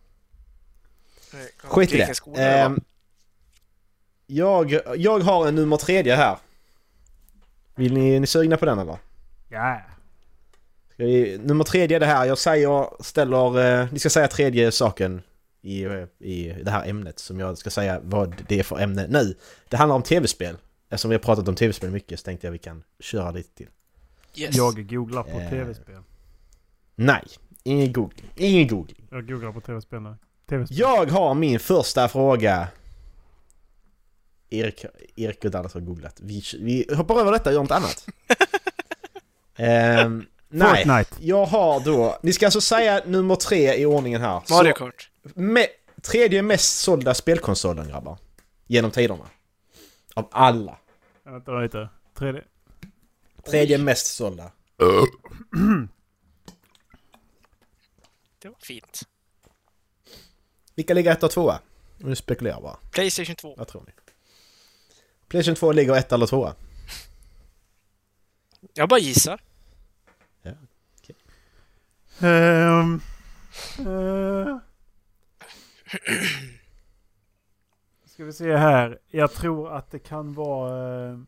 Nej, Skit i det. skola. Ehm, jag, jag har en nummer tredje här. Vill ni, är ni sugna på den eller? Ja. Nummer tredje är det här. Jag säger, ställer... Eh, ni ska säga tredje saken i, i det här ämnet som jag ska säga vad det är för ämne nu. Det handlar om tv-spel. Eftersom vi har pratat om tv-spel mycket så tänkte jag vi kan köra lite till. Yes. Jag googlar på Eh. tv-spel. Nej, ingen googling. Ingen googling. Jag googlar på tv-spel nu. TV-spel. Jag har min första fråga. Erik, Erik och Dallas har googlat. Vi, vi hoppar över detta och gör något annat. Ehm, nej, Fortnite. jag har då... Ni ska alltså säga nummer tre i ordningen här. Mario Kart. Me, tredje mest sålda spelkonsolen grabbar. Genom tiderna. Av alla. Vänta lite. Tredje. Tredje mest sålda. Det var fint. Vilka ligger ett och tvåa? Nu spekulerar jag bara. Playstation 2. Vad tror ni? Playstation 2 ligger ett eller tvåa. Jag bara gissar. Ehm, eh. Ska vi se här. Jag tror att det kan vara eh,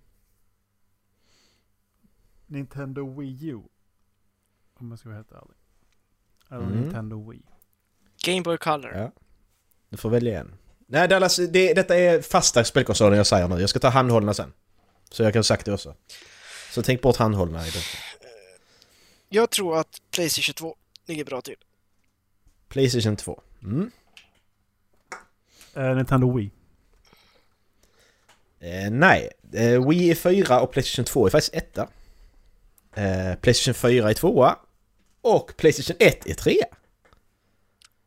Nintendo Wii U. Om jag ska vara helt ärlig. Eller Mm. Nintendo Wii. Game Boy Color. Ja. Du får välja en. Nej Dallas, det, detta är fasta spelkonsolen jag säger nu. Jag ska ta handhållna sen. Så jag kan ha sagt det också. Så tänk bort handhållna i det. Jag tror att Playstation 2 ligger bra till. Playstation 2. Mm. Eh, Nintendo Wii. Eh, nej, eh, Wii är 4 och Playstation 2 är faktiskt etta. Eh, Playstation 4 är tvåa. Och Playstation 1 är trea.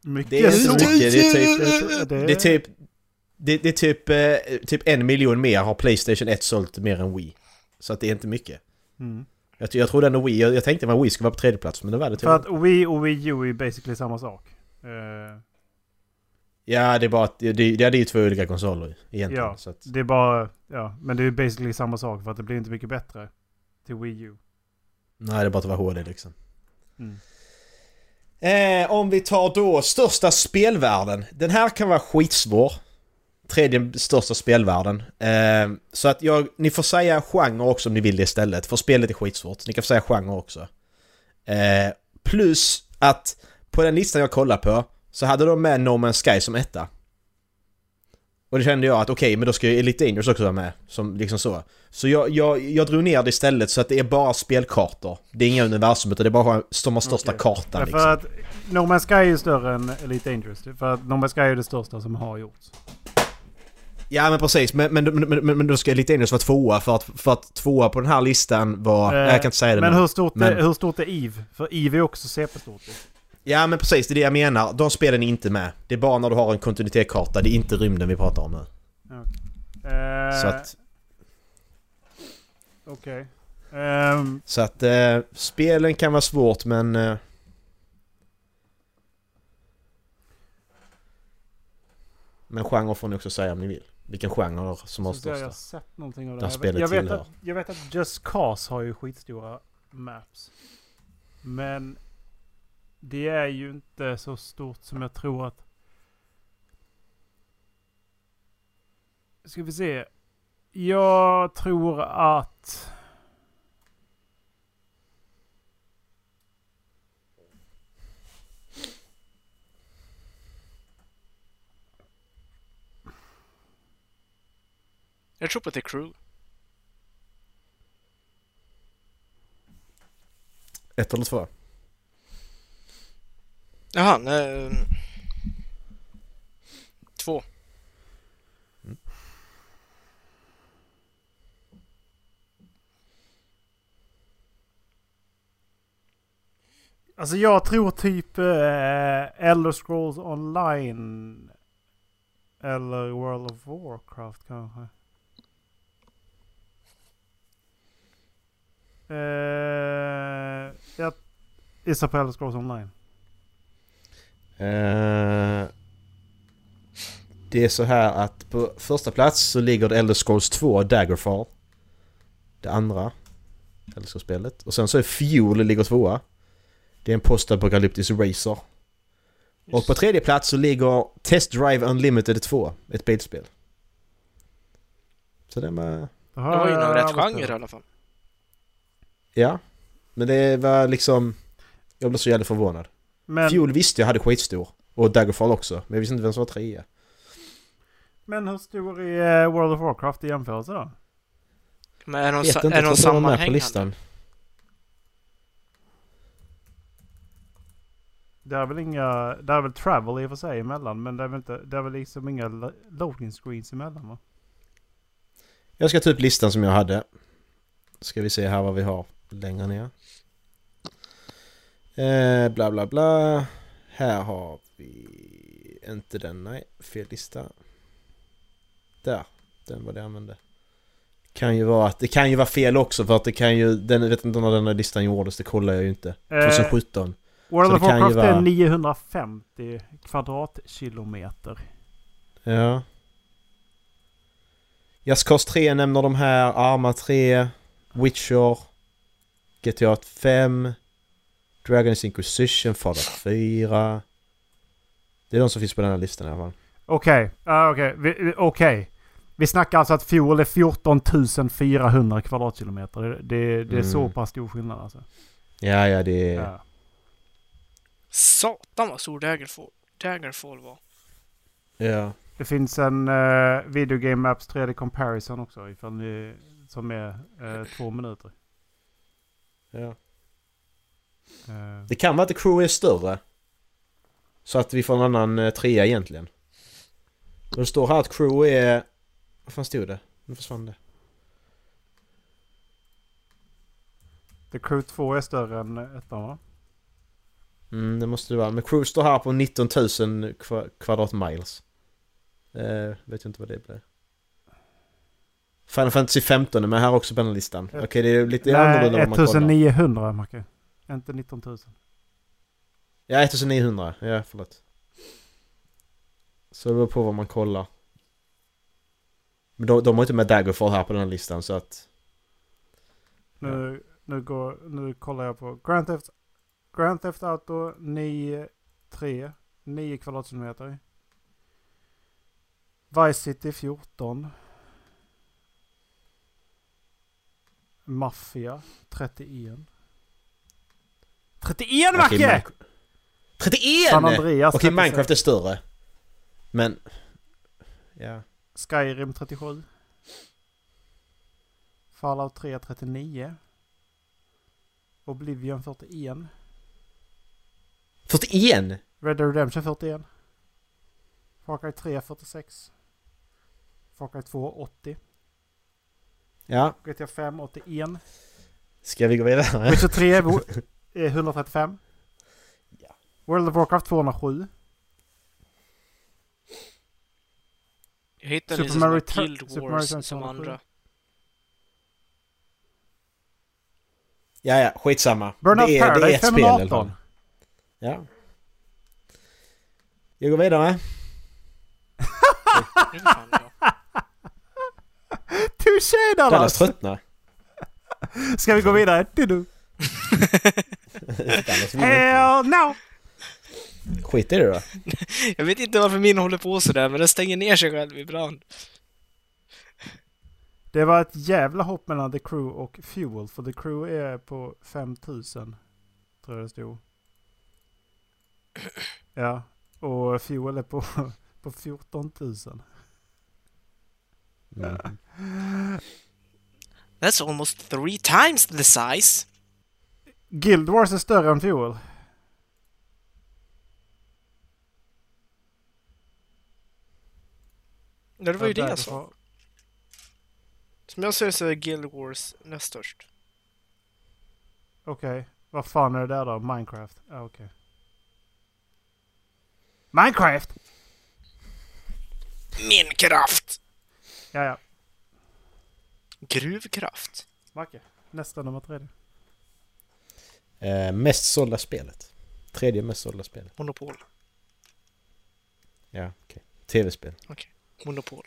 Mycket Det är inte så- mycket, det är typ... Det- är typ... Det, det är typ, eh, typ en miljon mer har Playstation 1 sålt mer än Wii. Så att det är inte mycket. Mm. Jag, jag trodde ändå Wii, jag, jag tänkte att Wii skulle vara på tredje plats men det var det För tyvärr. att Wii och Wii U är basically samma sak. Ja, det är bara att det, det, det är ju två olika konsoler egentligen. ja, Så att, det är bara... Ja, men det är basically samma sak för att det blir inte mycket bättre till Wii U. nej, det är bara att det var HD liksom. Mm. Eh, om vi tar då största spelvärlden. Den här kan vara skitsvår. Tredje största spelvärlden. Eh, så att jag, ni får säga genre också om ni vill det istället. För spelet är skitsvårt. Ni kan få säga genre också. Eh, plus att på den listan jag kollar på så hade de med No Man's Sky som etta. Och det kände jag att okej, men då ska ju Elite Dangerous också vara med. Som liksom så. Så jag, jag, jag drog ner det istället så att det är bara spelkartor. Det är inga universum utan det är bara som har största Okej. kartan liksom. för att No Man's Sky är ju större än Elite Dangerous. För att No Man's Sky är det största som har gjorts. Ja men precis, men, men, men, men, men då ska Elite Dangerous vara tvåa för att, för att tvåa på den här listan var... Eh, jag kan inte säga det Men nu. hur stort, Men- Är, hur stort är EVE? För EVE är också CP-stort. Ja men precis, det är det jag menar. De spelen är inte med. Det är bara när du har en kontinuitetskarta, det är inte rymden vi pratar om nu. Eh, Så att, Okej. Ehm, så att eh, spelen kan vara svårt men... Eh, men genre får ni också säga om ni vill. Vilken genre som har ser jag största. sett någonting av det här. spelet Jag vet, tillhör. att, jag vet att Just Cause har ju skitstora maps. Men det är ju inte så stort som jag tror att... Ska vi se. Jag tror att... Jag tror på The Crew. Ett eller två? Jaha, nej, Två. Två. Alltså jag tror typ eh, Elder Scrolls Online. Eller World of Warcraft kanske. Eh, jag gissar på Elder Scrolls Online. Eh, det är så här att på första plats så ligger det Elder Scrolls 2 Daggerfall. Det andra. Älskar spelet. Och sen så är Fuel ligger tvåa. Det är en postapokalyptisk racer. Och på tredje plats så ligger Test Drive Unlimited 2. Ett bilspel. Så det var... Det var någon rätt genre i alla fall. Ja. Men det var liksom... Jag blev så jävla förvånad. Men, Fuel visste jag hade skitstor. Och Daggerfall också. Men jag visste inte vem som var trea. men hur stor är eh, World of Warcraft i jämförelse då? Men är de, Vet sa- inte, är jag de tror inte de var med på sammanhängande? listan. Det är väl inga... Det är väl travel i och för sig emellan. Men det är väl, inte, det är väl liksom inga lo- loading screens emellan va? Jag ska ta upp listan som jag hade. Ska vi se här vad vi har längre ner. Eh, bla bla bla. Här har vi inte den, nej. Fel lista. Där. Den var det jag använde. Kan ju vara att det kan ju vara fel också för att det kan ju... Den, jag vet inte när den här listan gjordes, det kollar jag ju inte. Eh, 2017. World Så of Warcraft är vara- 950 kvadratkilometer. Ja. Cause 3 nämner de här. Arma 3. Witcher. GTA 5. Dragon's Inquisition. Fallout 4. Det är de som finns på den här listan i alla fall. Okej, ah, okej. Vi, vi- okej. Vi snackar alltså att Fuel är 14 400 kvadratkilometer. Det, det, det är så Mm. pass stor skillnad alltså. Ja, ja, det är... Ja. Satan vad stor Daggerfall, Daggerfall var. Ja. Det finns en uh, Video Game Maps 3D Comparison också. Ifall ni, som är eh, två minuter. ja. Eh, Det kan vara att Crew är större. Så att vi får en annan eh, trea egentligen. Och det står här att Crew är... Vad fan stod det? Nu försvann det. The Crew 2 är större än ettan va? Mm, det måste det vara. Men Crew står här på 19 000 kva- kvadratmiles. Eh, vet inte vad det blir. Final Fantasy 15 är med här också på den listan. Okej, det är lite annorlunda Nej, om man kollar. 1900 Macke. Inte 19 000. Ja, 1900. Ja, förlåt. Så det beror på vad man kollar. Men de, de har inte med Daggerfall här på den här listan så att... Nu, nu, går, nu kollar jag på Grand Theft, Grand Theft Auto 9, 3, 9 kvadratkilometer. Vice City 14. Mafia 31. 31 Okej, Macke! Minec- 31! San Andreas Okej, 36. Minecraft är större. Men... Ja. Skyrim 37. Fallout 3 39. Oblivion 41. 41? Red Dead Redemption 41. Far Cry 3 46. Far Cry 2 80. Ja. GTA 5 81. Ska vi gå vidare? Witcher 3 bo- är 135. Ja. World of Warcraft 207. Jag hittade Super Mario Guild Super Mario Wars som 207. andra. Ja, ja, skitsamma. Burnout det är, det är Paradise ett spel i alla 518. fall. Ja. Jag går vidare. Touché Dallas Dallas! tröttnar. Ska vi gå vidare? Vill inte. Hell no! Skit i det då. Jag vet inte varför min håller på sådär, men den stänger ner sig själv ibland. Det var ett jävla hopp mellan The Crew och Fuel. För The Crew är på 5000. Tror jag det stod. Ja. Och Fuel är på, på 14 000. Mm. That's almost three times the size. Guild Wars är större än Fuel. Ja, det var ju det jag sa. Som jag ser så är Guild Wars näst störst. Okej. Vad fan är det där då? Minecraft? Ja, okej. Minecraft! Minecraft! Ja, ja. Gruvkraft. Macke. Nästa nummer tre. Eh, mest sålda spelet. Tredje mest sålda spelet. Monopol. Ja, okej. Tv-spel. Monopol.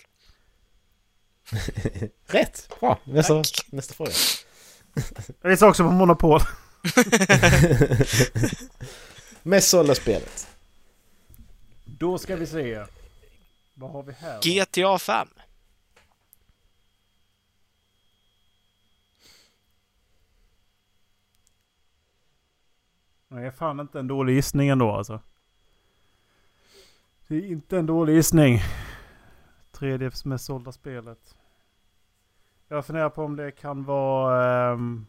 Rätt! Bra! Nästa, nästa fråga. Jag gissar också på Monopol. Mest sålda spelet. Då ska vi se. Vad har vi här? GTA 5. Nej, fan inte en dålig gissning ändå alltså. Det är inte en dålig gissning. Tredje mest sålda spelet. Jag funderar på om det kan vara... ehm,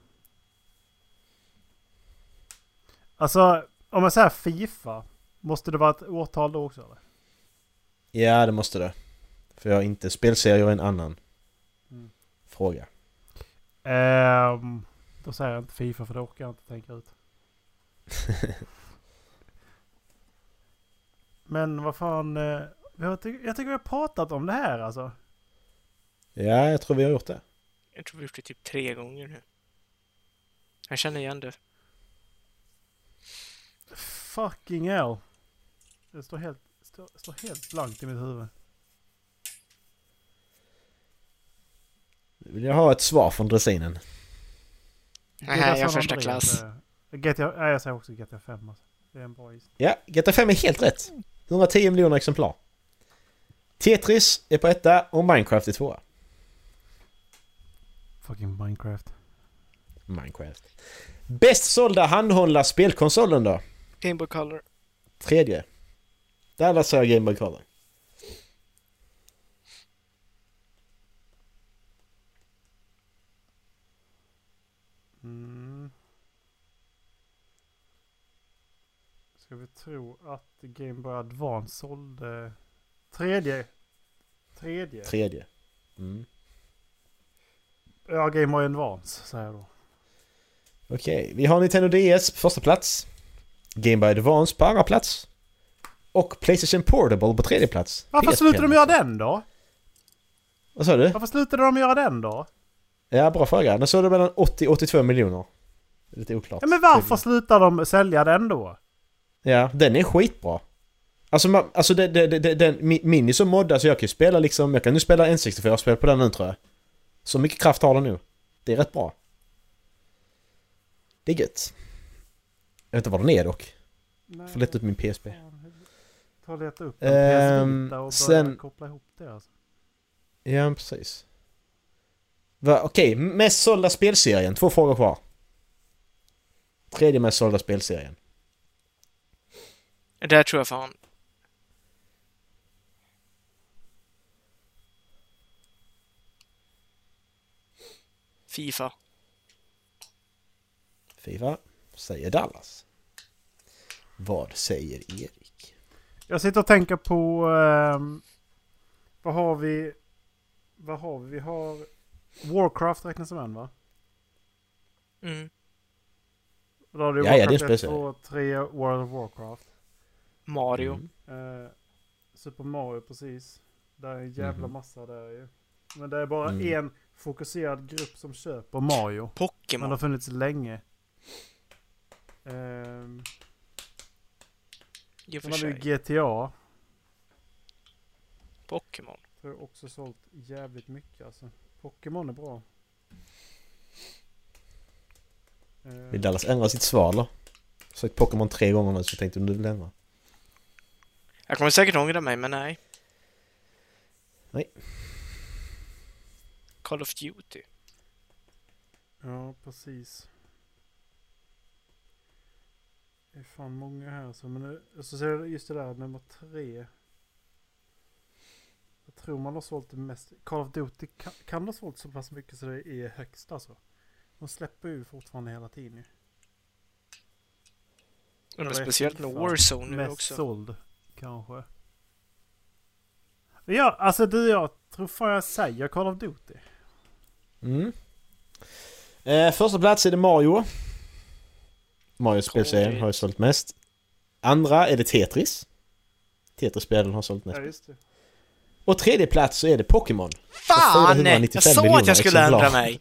Alltså, om jag säger Fifa. Måste det vara ett årtal då också eller? Ja, det måste det. För jag har inte spelserier och en annan Mm. fråga. Ehm, då säger jag inte Fifa för det orkar jag inte tänka ut. Men vad fan. eh, Jag tycker, jag tycker vi har pratat om det här alltså. Ja, jag tror vi har gjort det. Jag tror vi har gjort det typ tre gånger nu. Jag känner igen det. Fucking hell. Det står helt, står, står helt blankt i mitt huvud. Nu vill jag ha ett svar från dressinen. Nej, jag har San första klass. eh, GTA, nej, jag säger också GTA 5 alltså. Det är en bra gissning. Ja, GTA 5 är helt rätt. 110 miljoner exemplar. Tetris är på etta och Minecraft är tvåa. Fucking Minecraft. Minecraft. Bäst sålda handhållna spelkonsolen då? Game Boy Color. Tredje. Där sa jag Game Boy Color. Mm. Ska vi tro att Game Boy Advance sålde... Tredje. Tredje. Tredje. Mm. Ja, Game Boy Advance säger jag då. Okej, vi har Nintendo DS på första plats. Game Boy Advance på andra plats. Och Playstation Portable på tredje plats. Varför slutade de alltså. göra den då? Vad sa du? Varför slutade de göra den då? Ja, bra fråga. Den sålde mellan 80 och 82 miljoner. Lite oklart. Ja, men varför slutade de sälja den då? Ja, den är skitbra. Alltså, man, alltså det, det, det, den, mi- min är så moddad så jag kan ju spela liksom, jag kan nu spela N64-spel på den nu tror jag. Så mycket kraft har den nu. Det är rätt bra. Det är gött. Jag vet inte var den är dock. Nej, Får leta upp min PSP. Ta och leta upp en Ehm, PS och börja sen- koppla ihop det alltså. Ja, precis. Va, Okej, mest sålda spelserien. Två frågor kvar. Tredje mest sålda spelserien. Där tror jag fan. Fifa. Fifa säger Dallas. Vad säger Erik? Jag sitter och tänker på... ehm, vad har vi? Vad har vi? Vi har... Warcraft räknas som en va? Mm. Då har du Ja, ja, det är Warcraft 1, speciellt. 2, 3, World of Warcraft. Mario. Mm. Eh, Super Mario precis. Det är en jävla Mhm. massa där ju. Men det är bara Mm. en fokuserad grupp som köper Mario. Men det Pokémon. har funnits länge. Ehm, och sen har vi. GTA. Pokémon. Tror jag också sålt jävligt mycket alltså. Pokémon är bra. Eh, Vill Dallas ändra sitt svar eller? Sagt Pokémon tre gånger nu så jag tänkte om du vill ändra. Jag kommer säkert ångra mig, men nej. Nej. Call of Duty. Ja, precis. Det är fan många här så men det, så ser jag just det där nummer tre. Jag tror man har sålt det mest. Call of Duty kan, kan ha sålt så pass mycket så det är högst alltså. De släpper ju fortfarande hela tiden ju. Men Eller speciellt med. Warzone nu Mest också. såld kanske. Ja, alltså du jag tror fan jag säger Call of Duty. Mm. Eh, första plats är det Mario. Mario spelserien Korrekt. har ju sålt mest. Andra är det Tetris. Tetris-spelen har sålt mest. Ja just det. Och tredje plats så är det Pokémon. Fan! 495 Jag sa att jag skulle exemplar. ändra mig.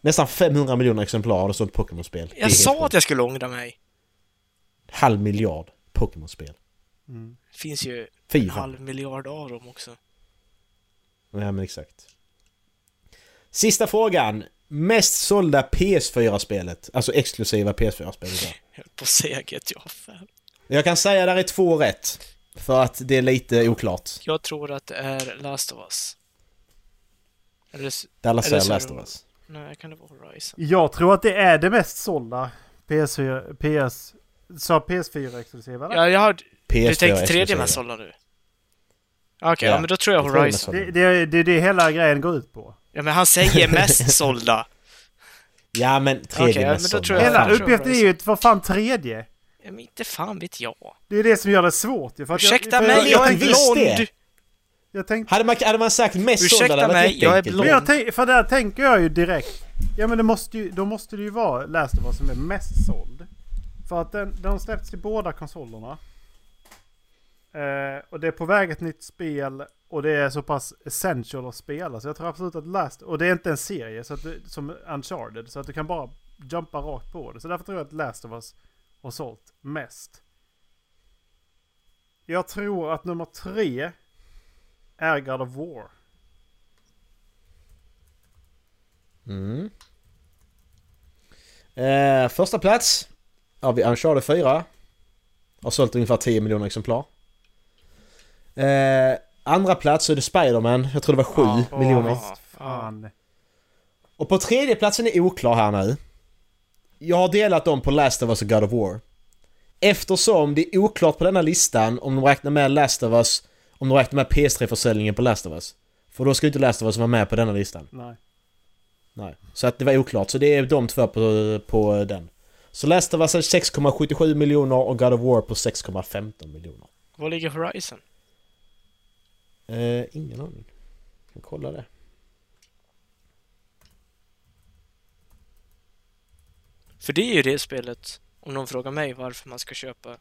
Nästan 500 miljoner exemplar har det sålt Pokémon-spel. Jag sa att jag skulle ångra mig. Halv miljard Pokémon-spel. Mm. Det finns ju Fy en fan. halv miljard av dem också. Ja men exakt. Sista frågan. Mest sålda PS4-spelet. Alltså exklusiva PS4-spelet. där. Jag höll på att säga GTA 5. Jag kan säga där är två rätt. För att det är lite oklart. Jag tror att det är Last of Us. Eller, Dallas Eller är Last of Us. nej, kan det vara Horizon? Jag tror att det är det mest sålda PS4... PS... Sa PS4 exklusiva eller? Ja, jag har... PS4 Du tänkte tredje mest sålda nu? Okej, Ja, ja, men då tror jag tror det är Horizon. Det, det, det hela grejen går ut på. Ja, men han säger mest sålda. Ja men tredje ja, mest men då sålda. tror jag- Hela uppgiften är ju vad fan tredje. Ja, men inte fan vet jag. Det är det som gör det svårt ju. För att Ursäkta jag, för mig, jag, jag är det. blond! jag tänkte... Hade man, hade man sagt mest Ursäkta sålda varit mig, jag är blond. Men jag tänk, för där tänker jag ju direkt. Ja men det måste ju, då måste det ju vara Last of Us som är mest såld. För att den, den har släppts till båda konsolerna. Eh, och det är på väg ett nytt spel. Och det är så pass essential att spela. Så jag tror absolut att Last... Och det är inte en serie så att du, som Uncharted. Så att du kan bara jumpa rakt på det. Så därför tror jag att Last of Us har sålt mest. Jag tror att nummer tre är God of War. Mm. Eh, första plats har vi Uncharted 4. Har sålt ungefär 10 miljoner exemplar. Eh, andra plats så är det Spider-Man. Jag tror det var 7 Ja, miljoner. ja. Fan. Och på tredje platsen är oklar här nu. Jag har delat dem på Last of Us och God of War. Eftersom det är oklart på denna listan om de räknar med Last of Us, om de räknar med PS3-försäljningen på Last of Us. För då ska inte Last of Us vara med på denna listan. Nej. Nej. Så att det var oklart. Så det är de två på, på den. Så Last of Us är 6,77 miljoner och God of War på 6,15 miljoner. Var ligger Horizon? Eh, ingen aning. Jag kan kolla det. För det är ju det spelet, om någon frågar mig varför man ska köpa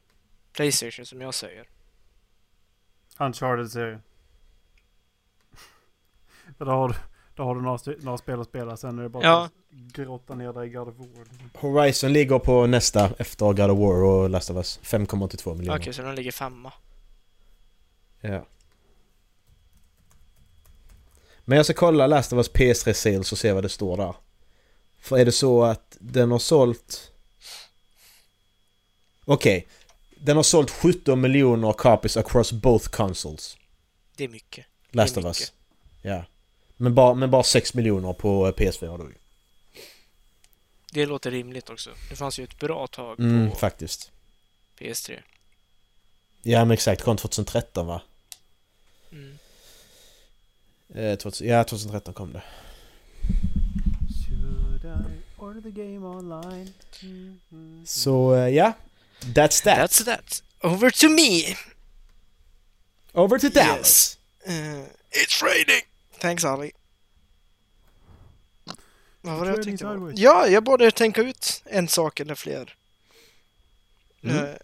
Playstation som jag säger. Uncharted-serien. Då har du, då har du några, några spel att spela. Sen är det bara Ja. att grotta ner dig i God of War. Horizon ligger på nästa efter God of War och Last of Us. 5,82 miljoner. Okej, så den ligger femma. Ja. Men jag ska kolla Last of Us PS3 sales och se vad det står där. För är det så att den har sålt... Okej. Den har sålt 17 miljoner copies across both consoles. Det är mycket. Last Det of är Us. mycket. Ja. Men bara, men bara 6 miljoner på PS4 då. Det låter rimligt också. Det fanns ju ett bra tag Mm, på faktiskt. PS3. Ja men exakt, kom 2013 va? Mm. Eh, 2000, ja 2013 kom det. Should I order the game online? Mm, mm. Så eh, ja. That's that. That's that. Over to me! Over to Dallas. Yes. Uh, it's raining! Thanks Ali. Vad var det jag var? sideways. Ja, jag borde tänka ut en sak eller fler. Mm. Eh,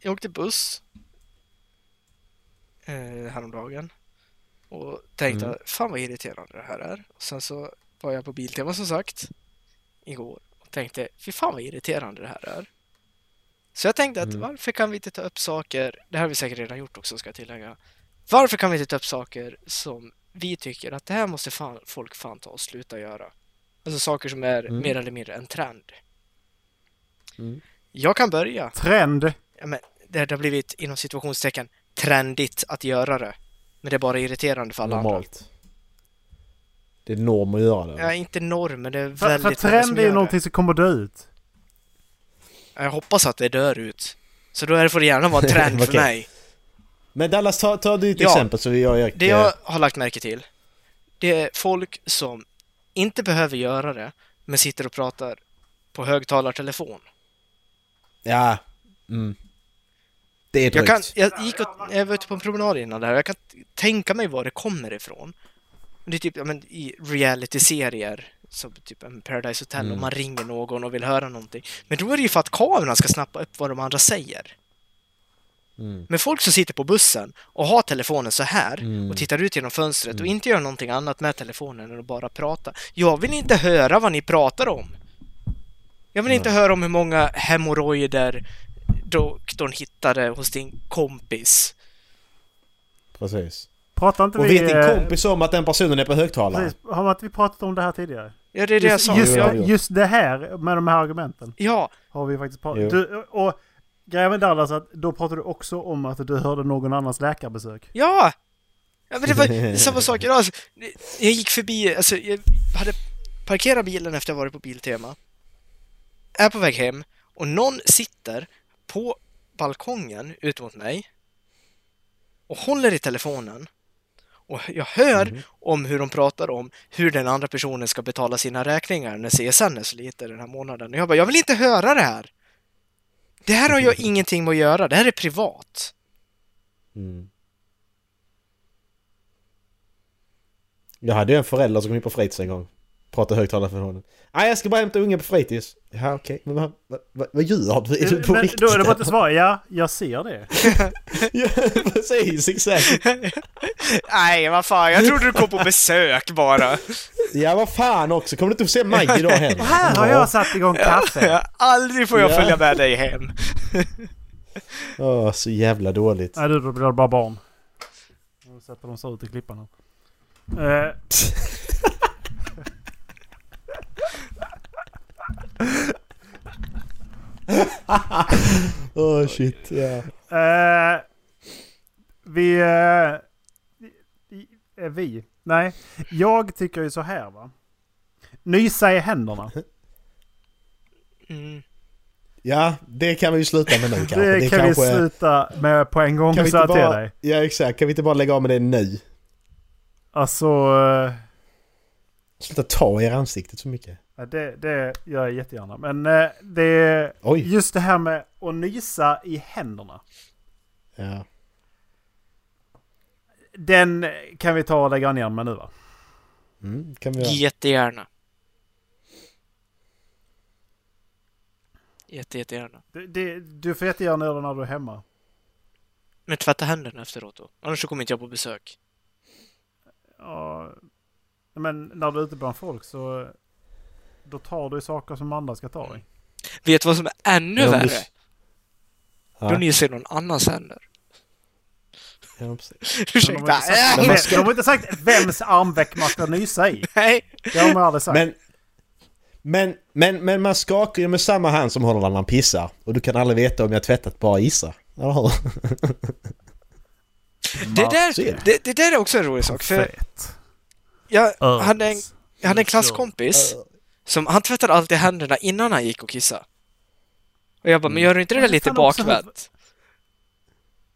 jag åkte buss uh, häromdagen och tänkte Mm. fan vad irriterande det här är. Och sen så var jag på Biltema som sagt igår och tänkte fy fan vad irriterande det här är. Så jag tänkte att Mm. varför kan vi inte ta upp saker, det här har vi säkert redan gjort också ska jag tillägga. Varför kan vi inte ta upp saker som vi tycker att det här måste fan, folk fan ta och sluta göra? Alltså saker som är Mm. mer eller mindre en trend. Mm. Jag kan börja. Trend. Ja, men det har blivit inom situationstecken trendigt att göra det. Men det är bara irriterande för alla andra. Normalt. Det är norm att göra det. Ja, inte norm, men det är För, för väldigt som trend är ju någonting som kommer dö ut. Jag hoppas att det dör ut. Så då får det gärna vara en trend för Okej. mig. Men Dallas, ta, ta ditt Ja. exempel så vi gör Erik... Det jag har lagt märke till, det är folk som inte behöver göra det, men sitter och pratar på högtalartelefon. Ja. Mm. Det är Jag, drygt. kan, jag, gick och, jag var ute på en promenad innan där, jag kan tänka mig var det kommer ifrån. Det är typ ja, men, i reality-serier, som typ en Paradise Hotel, Mm. om man ringer någon och vill höra någonting. Men då är det ju för att kameran ska snappa upp vad de andra säger. Mm. Men folk som sitter på bussen och har telefonen så här Mm. och tittar ut genom fönstret och Mm. inte gör någonting annat med telefonen än att bara prata. Jag vill inte höra vad ni pratar om. Jag vill inte höra om hur många hemorrojder doktorn hittade hos din kompis. Precis. Pratar inte Och vi... vet din eh, kompis om att den personen är på högtalare? precis, Har inte vi pratat om det här tidigare? Ja, det är det jag Just, sa. just, just det här med de här argumenten ja, har vi faktiskt pratat du, Och grejen med Dallas att då pratade du också om att du hörde någon annans läkarbesök. ja! Ja, men det var samma sak idag. Alltså, jag gick förbi, alltså jag hade parkerat bilen efter att ha varit på Biltema. Är på väg hem och någon sitter på balkongen ut mot mig och håller i telefonen. Och jag hör om hur de pratar om hur den andra personen ska betala sina räkningar när CSN är så lite den här månaden. Och jag bara, jag vill inte höra det här! Det här har jag ingenting med att göra, det här är privat. Mm. Jag hade ju en förälder som kom in på fritids en gång. För honom. Nej, jag ska bara hämta ungen på fritids. Ja, okej. Men vad, vad, vad, vad gör du? Är du på Men riktigt? då är det bara att svara ja, jag ser det. ja, precis. Exakt. Nej, vad fan, jag trodde du kom på besök bara. Ja, vad fan också. Kommer du inte få se Maj idag heller? Och här har jag satt igång kaffe. Ja, aldrig får jag Ja. följa med dig hem. Åh, så jävla dåligt. Nej du, då blir det bara barn. Sätter de sig ut i klippan här. Eh, Åh, shit. Ja. eh, vi... Eh, vi? Nej. Jag tycker ju så här va. Nysa i händerna. Mm. ja, det kan vi ju sluta med nu kanske. Det, kan kanske... vi sluta med på en gång Kan vi inte till bara... dig. Ja, exakt. Kan vi inte bara lägga av med det nu? Alltså... Eh, Sluta ta er ansiktet så mycket. Ja, Det, det gör jag jättegärna. Men eh, det, Oj. just det här med att nysa i händerna. Ja. Den kan vi ta och lägga ner med nu va? Mm, kan vi göra. Jättegärna. Jätte, jättegärna. Det, det, du får jättegärna göra det när du är hemma. Men tvätta händerna efteråt då. Annars så kommer inte jag på besök. Ja, men när du är ute bland folk så... Då tar du saker som andra ska ta i. Vet du vad som är ännu Ja, värre? Ja. Då nyser någon annans händer. Ja, precis. Men de, Ursäkta. har sagt, ska- de har inte sagt vems armveck man ska nysa i. Nej. Det har de aldrig sagt. Men, men, men, men man skakar ju med samma hand som håller när man pissar. Och du kan aldrig veta om jag tvättat bara gissa. Eller hur? Det där, ser. det, det där är också en rolig sak. För jag hade en, jag hade en klasskompis som han tvättade alltid händerna innan han gick och kissade. Och jag bara, men gör du inte det där Men lite fan också- bakvänt?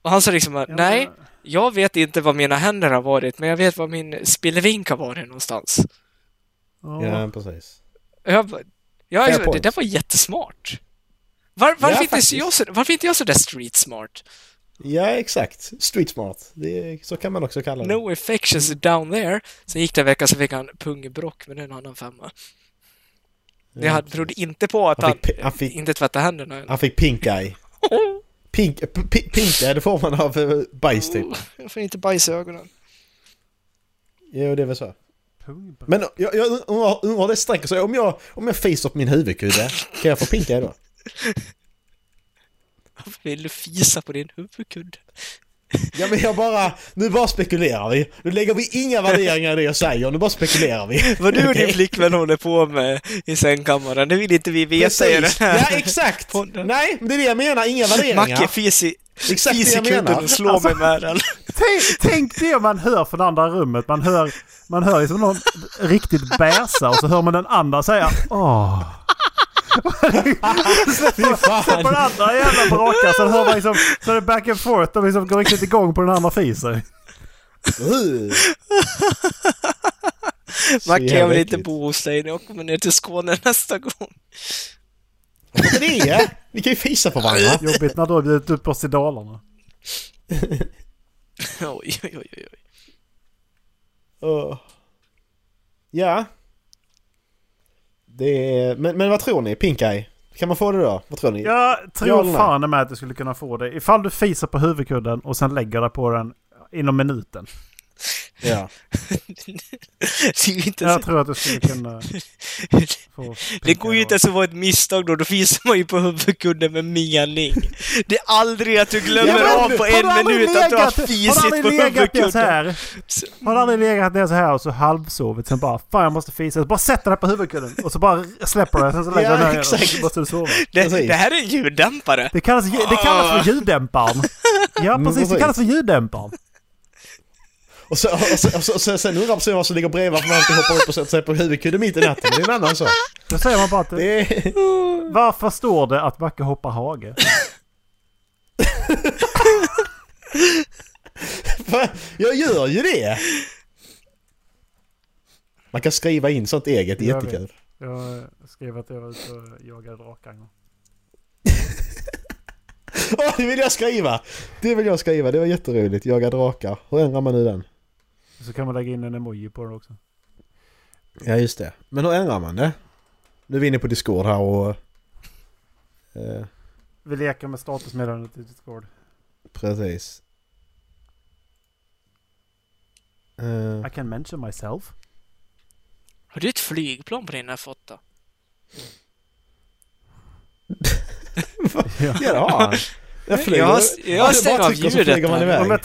Och han sa liksom, nej, jag vet inte var mina händer har varit, men jag vet var min spillevink har varit någonstans. Ja. Ja, precis. Jag bara, ja, Fair alltså, det där var jättesmart. Var, varför, Ja, inte faktiskt. jag så, varför inte jag så där street smart? Ja, exakt. Street smart. Det är, så kan man också kalla det. No affections down there. Sen gick det en vecka så fick han pungbrock, men det är en annan femma. Ja, Jag hade, trodde inte på att Han han, fick pi- han fick- inte tvättade händerna. Han fick pink eye. Pink, pink eye, det får man av eh, bajs typ. Jag får inte bajs i ögonen. Jo, det är väl så. Men jag, jag undrar, undrar det sträcker sig. Om jag, om jag fiser på min huvudkudde, kan jag få pink eye då? Varför vill du fisa på din huvudkudde? Ja men jag bara, nu bara spekulerar vi. Nu lägger vi inga värderingar i det jag säger, nu bara spekulerar vi. Vad du och din flickvän håller på med i sängkammaren, det vill inte vi veta i den här Ja exakt! podden. Nej, men det är det jag menar, inga värderingar. Macke fis i, Exakt fis i kudden och slå Alltså- mig med den. Tänk, tänk det man hör från andra rummet. Man hör, man hör liksom någon riktigt bäsa och så hör man den andra säga åh. Så på den andra jävla brakar så hör man liksom, så är det back and forth och liksom går riktigt igång på den andra fisen. Macke, jag jävla vill inte bo hos dig när jag kommer ner till Skåne nästa gång. Det? Vi kan ju fisa på varandra. Jobbigt när du har bjudit upp oss till Dalarna. Oj, oj, oj, oj. Uh. Ja. Det är... Men, men vad tror ni? Pink eye? Kan man få det då? Vad tror ni? Jag Ja tror nej? fan med att du skulle kunna få det. Ifall du fisar på huvudkudden och sen lägger det på den inom minuten. Ja. det, är ju inte Jag så, tror att du skulle kunna få... det går ju inte ens att vara ett misstag då, då finns man ju på huvudkudden med mening. Det är aldrig att du glömmer Ja, av på en minut att du har legat- fisit på legat ner så huvudkudden. här? Har du aldrig legat ner så här och så halvsovit sen bara Fan jag måste fisa. Så bara sätter dig på huvudkudden och så bara släpper du Sen så lägger Ja, du ner igen och exakt. så måste du sova. Det, det här är en ljuddämpare. Det kallas, det kallas för ljuddämparen. Ja Mm, precis, det kallas för ljuddämparen. Och, så, och, så, och, så, och så, sen undrar personen vad som ligger bredvid för man alltid hoppar upp och sätter sig på huvudkudden mitt i natten. Det är en annan sak. Då säger man bara att Det är... varför står det att Backe hoppar hage? Jag gör ju det! Man kan skriva in sånt eget, det är Jag vet. jättekul. Jag skrev att jag var ute och jagade drakar. en gång. Åh, det vill jag skriva! Det vill jag skriva, det var jätteroligt. Jaga drakar. Hur ändrar man nu den? Så kan man lägga in en emoji på den också. Ja, just det. Men hur ändrar man det? Nu är vi inne på Discord här och... Eh, Vi leker med statusmeddelandet i Discord. precis. Eh, I can mention myself. Har du ett flygplan på din F8? Ja. ja, det har han. Jag flyger. Jag- jag Ja, det är stänger av ljudet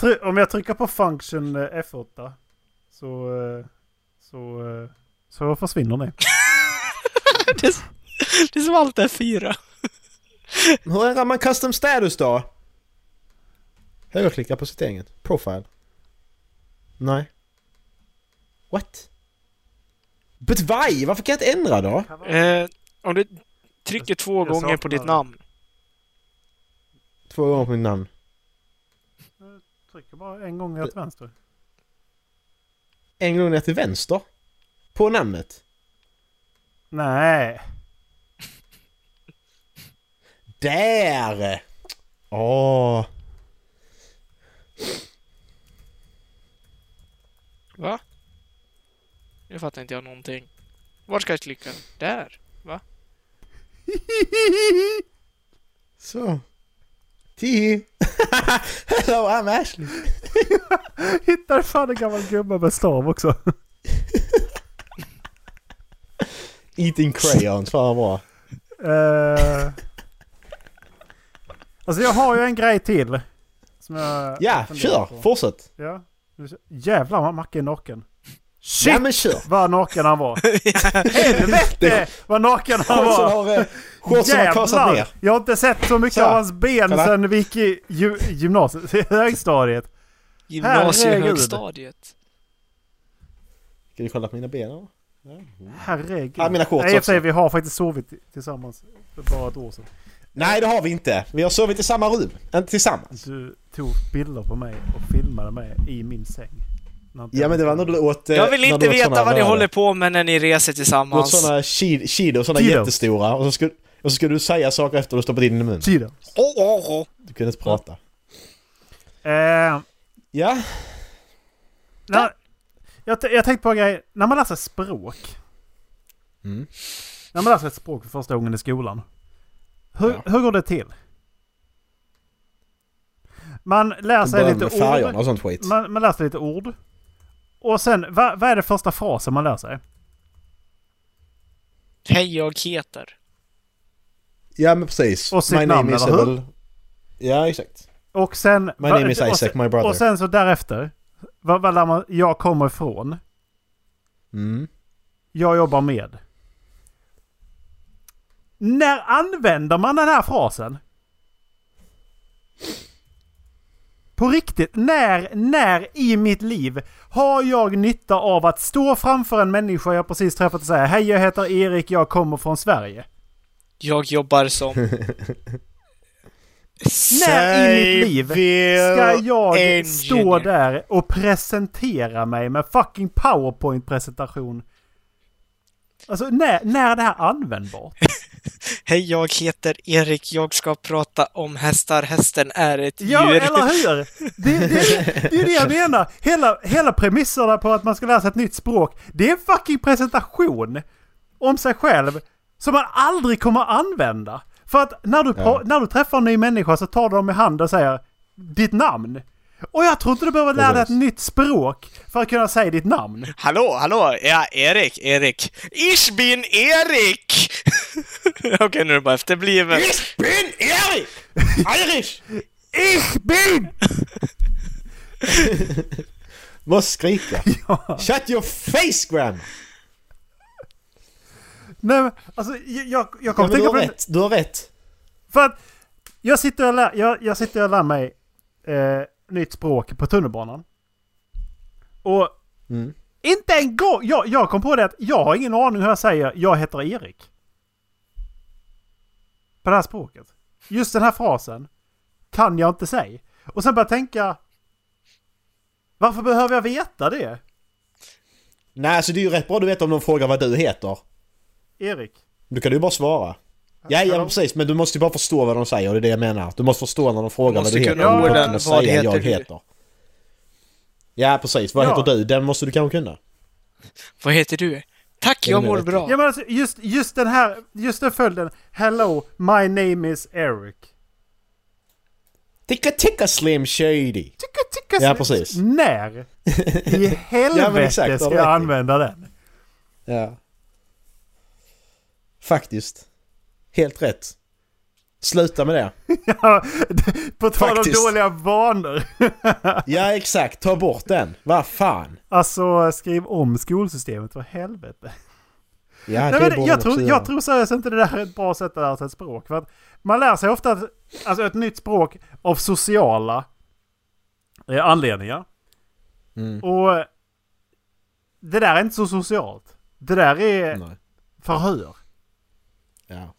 jag, om jag trycker på function eh, F8 så, eh, så, eh, så försvinner ni. det, är, det är som allt är fyra. Hur ändrar man custom status då? Högerklicka på eget. Profile. Nej. What? But why? Varför kan jag inte ändra då? Eh, om du trycker två Jag gånger på ditt namn. Två gånger på mitt namn. Trycker bara en gång till vänster. En gång ner till vänster. På namnet. Nej. Där! Åh. Va? Nu fattar inte jag någonting. Var ska jag klicka? Där? Va? Så. Tihi! Hello, I'm Ashley. Hittade fan en gammal gubbe med stav också. Eating crayons, fan vad bra. Uh, alltså jag har ju en grej till. Ja, kör! på. Fortsätt! Ja. Jävlar vad Macke är naken. Shit Ja men kör! vad naken han var. Helvete vad naken han var. eh, shortsen har kasat ner. Jag har inte sett så mycket Så. av hans ben Kolla. sen vi gick i gy- gymnasiet, högstadiet. Gymnasiehögstadiet. Ska vi kolla på mina ben eller? Herregud. Ja, mina shorts Nej, också. vi har faktiskt sovit tillsammans för bara ett år sedan. Nej det har vi inte. Vi har sovit i samma rum. Inte tillsammans. Du tog bilder på mig och filmade mig i min säng. Ja men det var du åt... eh, Jag vill inte åt veta vad ni håller på med när ni reser åt tillsammans. såna chi- Cheetos, såna Cheetos. jättestora. Och så, skulle, och så skulle du säga saker efter du stoppat in din mun. Cheetos. Oh, oh, oh. Du kunde inte prata. Eh, Ja. när, jag, jag tänkte på en grej. När man läser språk. Mm. När man läser ett språk för första gången i skolan. Hur, Ja. hur går det till? Man lär sig Börjar lite ord. och sånt skit. Man, man lär sig lite ord. Och sen, vad, vad är det första frasen man lär sig? Hej, jag heter. Ja men precis. Och sitt My namn, name is eller hur? Ja exakt. Och sen... My va- name is och Isaac, sen, my brother. Och sen så därefter. Vad, vad lär man? Jag kommer ifrån. Mm. Jag jobbar med. När använder man den här frasen? På riktigt, när, när i mitt liv har jag nytta av att stå framför en människa jag precis träffat och säga Hej jag heter Erik, jag kommer från Sverige. Jag jobbar som... När i mitt liv ska jag engineer. stå där och presentera mig med fucking powerpoint-presentation? Alltså när, när är det här användbart? Hej, jag heter Erik. Jag ska prata om hästar. Hästen är ett Ja, djur. eller hur? Det, det, det är det jag menar. Hela, hela premisserna på att man ska lära sig ett nytt språk, det är en fucking presentation om sig själv som man aldrig kommer använda. För att när du, pra- när du träffar en ny människa så tar du dem i hand och säger ditt namn. Och jag tror inte du behöver lära dig ett nytt språk för att kunna säga ditt namn. Hallå, hallå! Ja, Erik, Erik. Ich bin Erik! Okej, nu är det bara efterbliven. Ich bin Erik! Irish! Ich bin! Måste skrika. Ja. Shut your face Graham! Nej men alltså jag, jag, jag Ja, kommer du tänka har på det. rätt. Du har rätt. För att jag sitter och lär, jag, jag sitter och lär mig eh, nytt språk på tunnelbanan. Och Mm. inte en gång, jag, jag kom på det att jag har ingen aning hur jag säger jag heter Erik. På det här språket. Just den här frasen kan jag inte säga. Och sen börjar jag tänka varför behöver jag veta det? Nej, alltså det är ju rätt bra du vet om de frågar vad du heter. Erik. Du kan ju bara svara. Ja, ja men precis, men du måste ju bara förstå vad de säger, det är det jag menar. Du måste förstå när de frågar vad du heter. Du måste orden, kunna vad säga heter jag du? heter. Ja, precis. Vad Ja. heter du? Den måste du kanske kunna. Vad heter du? Tack, jag mår bra. Ja men alltså just, just den här, just den följden. Hello, my name is Eric. Ticka ticka slim shady. Tycka, tycka, Ja, precis. När i helvete exakt, har ska jag använda den? Ja. Faktiskt. Helt rätt. Sluta med det. Ja, på tal om dåliga vanor. Ja, exakt. Ta bort den. Vad fan. Alltså skriv om skolsystemet för helvete. Ja, Nej, det men jag, tror, jag göra. tror seriöst inte det där är ett bra sätt att lära sig ett språk. För att man lär sig ofta att- alltså ett nytt språk av sociala eh, anledningar. Mm. Och det där är inte så socialt. Det där är Nej. förhör. Ja.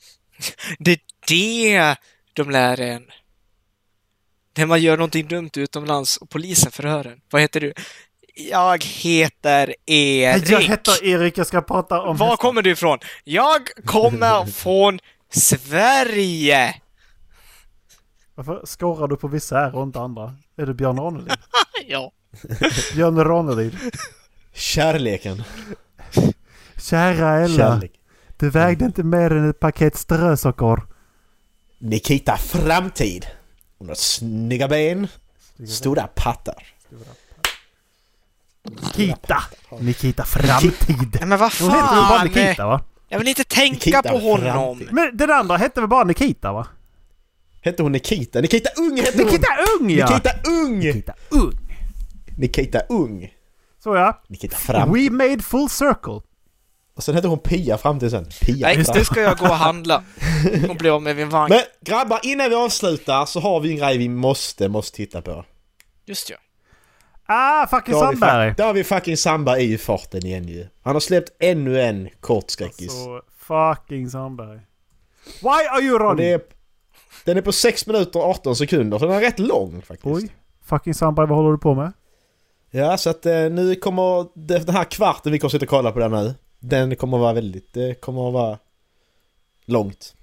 Det är det de lär en. När man gör någonting dumt utomlands och polisen förhör en. Vad heter du? Jag heter Erik. Jag heter Erik, jag ska prata om Var kommer du ifrån? Jag kommer från Sverige! Varför skorrar du på vissa här och inte andra? Är det Björn Ranelid? Ja. Björn Ranelid. Kärleken. Kära Ella. Kärlek. Du vägde inte mer än ett paket strösocker. Nikita Framtid. Hon har snygga ben. Stora pattar. Nikita. Nikita Framtid. Nej, men vad Hon heter väl bara fan! Nikita va? Jag vill inte tänka Nikita på honom. Framtid. Men den andra hette väl bara Nikita va? Hette hon Nikita? Nikita Ung hette hon! Nikita Ung ja! Nikita Ung! Nikita Ung. Nikita Ung. Så ja. Nikita Framtid. We made full circle. Och sen hette hon Pia Framtid sen. Pia Nej, nu ska jag gå och handla. Och bli av med min vagn. Men grabbar, innan vi avslutar så har vi en grej vi måste, måste titta på. Just ja. Ah, fucking Sandberg. då har vi fucking Samba i farten igen ju. Han har släppt ännu en kortskräckis. Så fucking Sandberg. Why are you running? är, den är på 6 minuter och 18 sekunder, så den är rätt lång faktiskt. Oj. Fucking Sandberg, vad håller du på med? Ja, så att eh, nu kommer det- den här kvarten vi kommer sitta och kolla på den nu. Den kommer vara väldigt, det kommer att vara långt.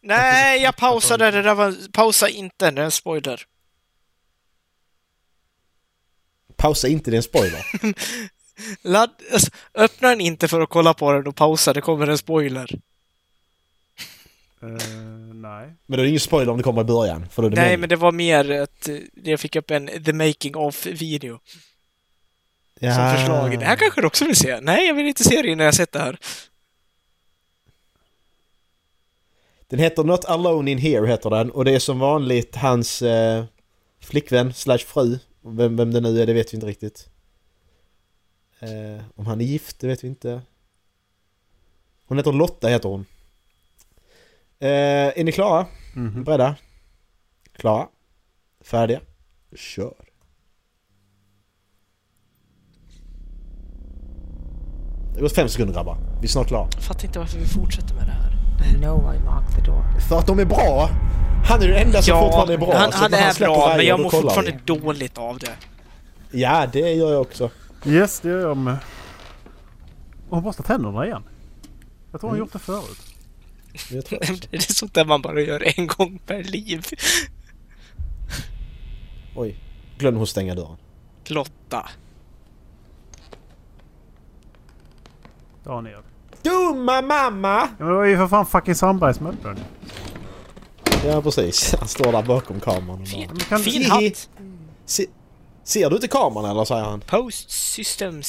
Nej, jag pausade. Det där var... Pausa inte, det är en spoiler. Pausa inte, det är en spoiler. Ladd... Alltså, öppna den inte för att kolla på den och pausa, det kommer en spoiler. Uh, nej. Men då är det ingen spoiler om det kommer i början. För då är det Nej, men det var mer att jag fick upp en The Making of-video ja. som förslag. Det här kanske du också vill se? Nej, jag vill inte se det innan jag sett det här. Den heter Not Alone In Here heter den och det är som vanligt hans eh, flickvän slash fru. Vem, vem det nu är det vet vi inte riktigt. Eh, om han är gift det vet vi inte. Hon heter Lotta heter hon. Eh, är ni klara? Mhm. Beredda? Klara? Färdiga? Kör! Det har gått fem sekunder grabbar. Vi är snart klara. Jag fattar inte varför vi fortsätter med det här. I know I locked the door. För att de är bra! Han är den enda som fortfarande är bra. han, han är släpper bra, men jag mår fortfarande vi. dåligt av det. Ja, det gör jag också. Yes, det gör jag med. Och hon borstar tänderna igen. Jag tror hon Mm. gjort det förut. Jag tror Det är sånt där man bara gör en gång per liv. Oj. Glöm hon stänga dörren. Lotta. Daniel. Dumma mamma! Ja, men det var ju för fan fucking Sandberg som öppnade den. Ja, precis. Han står där bakom kameran och bara... Men kan- Fin hatt! Se, ser du inte kameran eller? säger han. Post system You know, you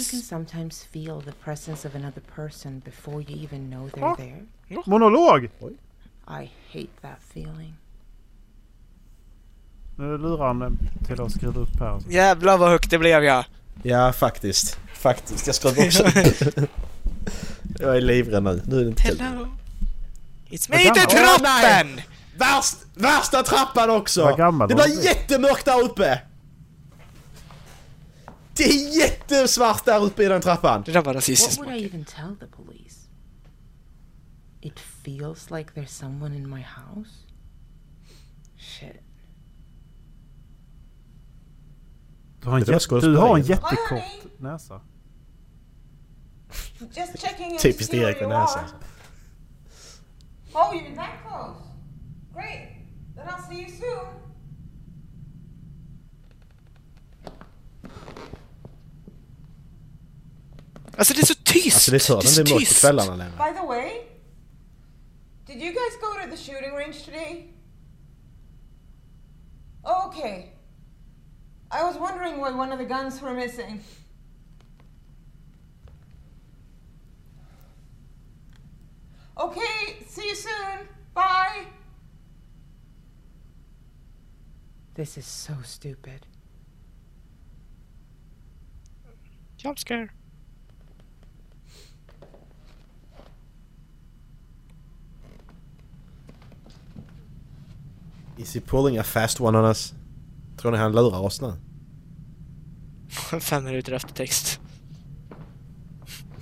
systems. can sometimes feel the presence of another person before you even know they're Oh. there. Monolog! I hate that feeling. Nu lurar han eh, till att skriva upp här. Jävlar vad högt det blev ja. Ja, faktiskt. Faktiskt. Jag skrev också. Jag är livrädd nu. Nu är det inte. Hello. It's me, inte nej! trappen! Värst, värsta trappan också! Gammal det var blir jättemörkt där uppe! Det är jättesvart där uppe i den trappan. Det där var What rasistiskt. would I even tell the police? It feels like there's someone in my house? Shit. Du har en, du har en jättekort näsa. Just checking in Typiskt to see Erik where med you are. Oh, you're that close. Great. Then I'll see you soon. Alltså det är så tyst! Alltså det är så, det den är så mörkt på tyst. kvällarna Lena. By the way, did you guys go to the shooting range today? Oh, okay. I was wondering why one of the guns were missing. Okay, see you soon. Bye. This is so stupid. Jump scare. Is he pulling a fast one on us? Tror ni han lurar oss nu? Fem minuter efter text.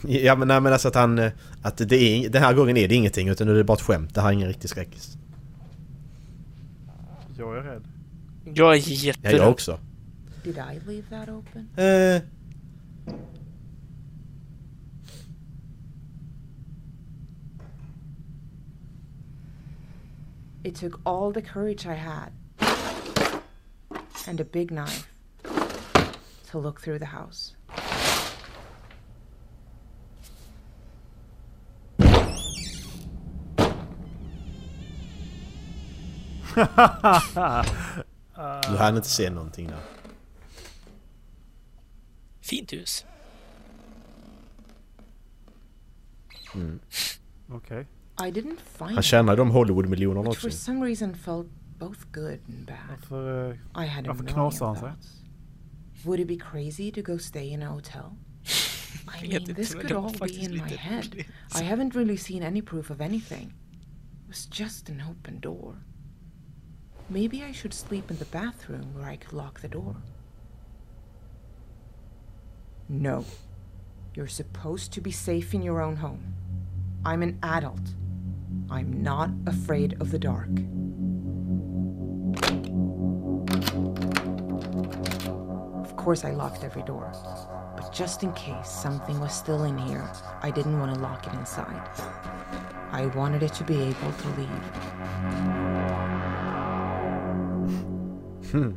Ja men nej men alltså att han... Eh, Att det är, den här gången är det ingenting utan nu är det bara ett skämt. Det här är ingen riktig skräckis. Jag är rädd. Jag är Ja, jätterädd. jag också. Did I leave that open? Eh, It took all the courage I had and a big knife to look through the house. Du hann inte se någonting där. Fint hus. Okej. I didn't find Han it, tjänar de Hollywood-miljonerna också. for some reason felt both good and bad. Varför... eh, I had a Varför million knasar han sig? Would it be crazy to go stay in a hotel? I mean, this could all be in my head. I haven't really seen any proof of anything. It was just an open door. Maybe I should sleep in the bathroom where I could lock the door. No. You're supposed to be safe in your own home. I'm an adult. I'm not afraid of the dark. Of course, I locked every door. But just in case something was still in here, I didn't want to lock it inside. I wanted it to be able to leave. Hmm.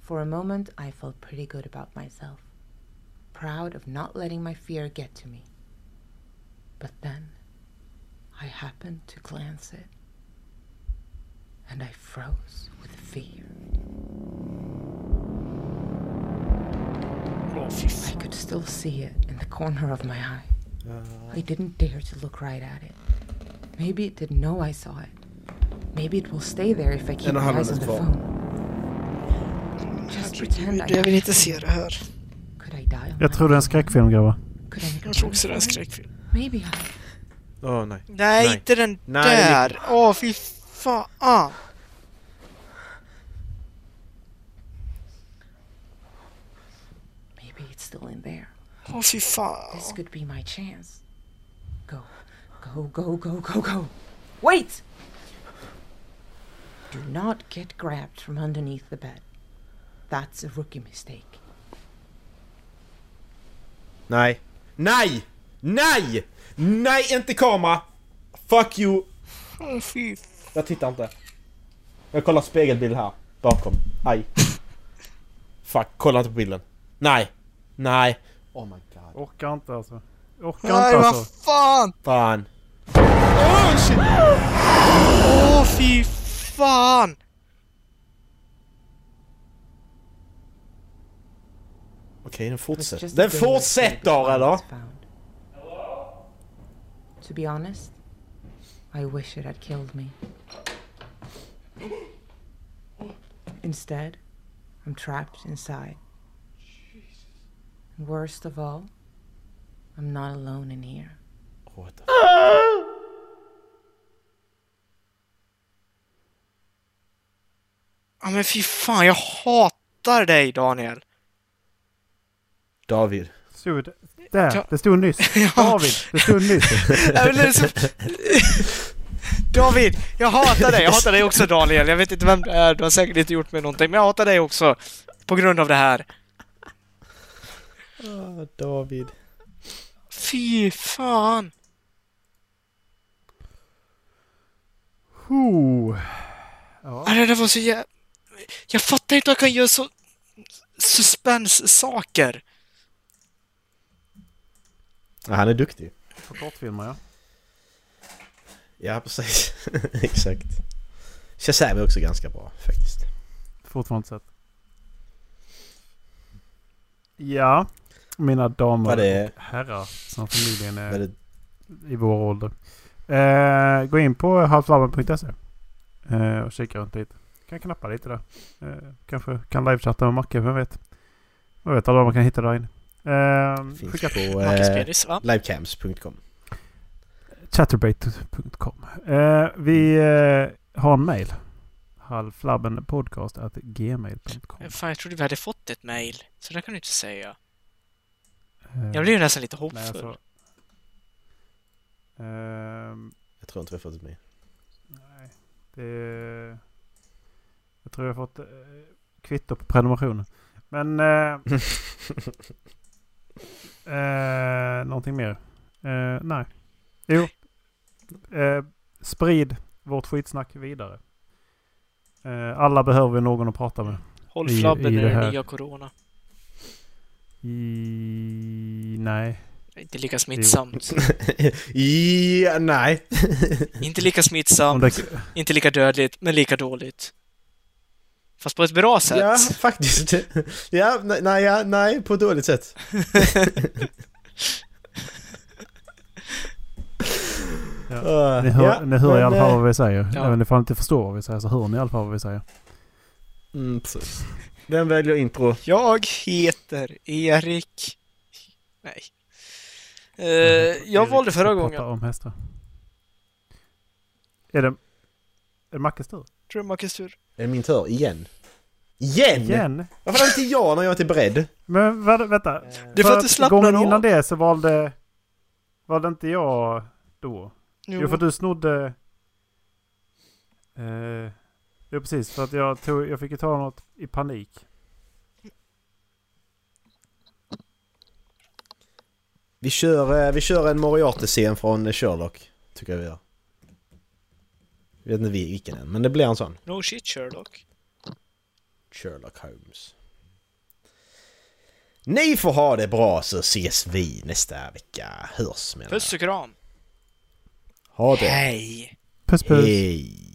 For a moment, I felt pretty good about myself, proud of not letting my fear get to me. But then, I happened to glance it, and I froze with fear. Åh fy fan. I could still see it in the corner of my eye. I didn't dare to look right at it. Maybe it didn't know I saw it. Maybe it will stay there if I keep En my och halv eyes on the minut kvar. phone. Just pretend I Jag vill inte se det här. Could I die on Jag my tror det är en skräckfilm grabbar. Could I make a Jag tror run också det är en skräckfilm. Maybe I... Åh nej. Nej, Nej. inte den Nej, det är där! Åh fy fan! Maybe it's still in there. Åh fy fan! This could be my chance. Go, go, go, go, go, go. Wait! Do not get grabbed from underneath the bed. That's a rookie mistake. Nej. Nej! Nej! Nej, inte kamera! Fuck you! Åh Jag tittar inte. Jag kollar spegelbild här. Bakom. Aj. Fuck, kolla inte på bilden. Nej. Nej. Oh my god. Orkar inte alltså. Orkar Nej inte vad alltså. fan! Fan. Åh fy fun! Okej, den fortsätter. Den fortsätter, eller? To be honest, I wish it had killed me. Instead, I'm trapped inside. And worst of all, I'm not alone in here. What the ah! Ja men fy fan, jag hatar dig Daniel. David. Stod det- där, Ja. det stod nyss. David, det stod nyss. David, jag hatar dig. Jag hatar dig också Daniel. Jag vet inte vem du är. Du har säkert inte gjort mig någonting. Men jag hatar dig också. På grund av det här. Ah, David. Fy fan. Huh. Ja. Det där var så jä... Jag fattar inte att han kan göra så... Suspens-saker. Ja, han är duktig. På kortfilmer ja. Ja, precis. Exakt. Shazam är också ganska bra faktiskt. Fortfarande sett. Ja. Mina damer det- och herrar som förmodligen är det- i vår ålder. Eh, gå in på halvflabben.se eh, och kika runt lite. Kan knappa lite där. Eh, kanske kan livechatta med Macke, vem vet? Jag vet aldrig vad man kan hitta där inne. Eh, Finns skicka på eh, livecams.com. Chatterbait.com. Eh, vi eh, har en mail. Halvflabbenpodcast.gmail.com. Fan, jag trodde vi hade fått ett mail. Så det kan du inte säga. Eh, Jag blir ju nästan lite nej, hoppfull. alltså, ehm, Jag tror inte vi har fått ett mejl. nej, det... Jag tror jag har fått eh, kvitto på prenumerationen. Men... Eh, eh, någonting mer? Eh, nej. Jo. Eh, sprid vårt skitsnack vidare. Eh, alla behöver någon att prata med. Håll i- flabben i i det här. nya corona. I... Nej. Inte lika smittsamt. ja, nej. inte lika smittsamt. det, Inte lika dödligt, men lika dåligt. Fast på ett bra sätt. Ja, faktiskt. Ja, nej, nej, nej, på ett dåligt sätt. ja. Uh, Ni hör, ja, ni hör i alla men, fall eh, vad vi säger. ja. Även ifall ni inte förstår vad vi säger så hör ni i alla fall vad vi säger. Mm, precis. Vem väljer intro? Jag heter Erik... Nej. Eh, jag Erik valde förra gången. om hästar. Är det... Är det Mackes tur? Tror du Marcus tur? Är det min tur igen? Igen? Igen? Varför är inte jag när jag är inte beredd? Men vad, vänta. Det är för att du slappnar gången innan det så valde... Valde inte jag då? Jo, Jo. för att du snodde... Eh, jo precis, för att jag, tog, jag fick ju ta något i panik. Vi kör, eh, vi kör en Moriarty-scen från Sherlock. Tycker jag vi gör. Jag vet inte vilken än, men det blir en sån. No shit Sherlock. Sherlock Holmes. Ni får ha det bra så ses vi nästa vecka. Hörs menar jag. Puss och kram. Ha det. Hej. Puss puss. Hej.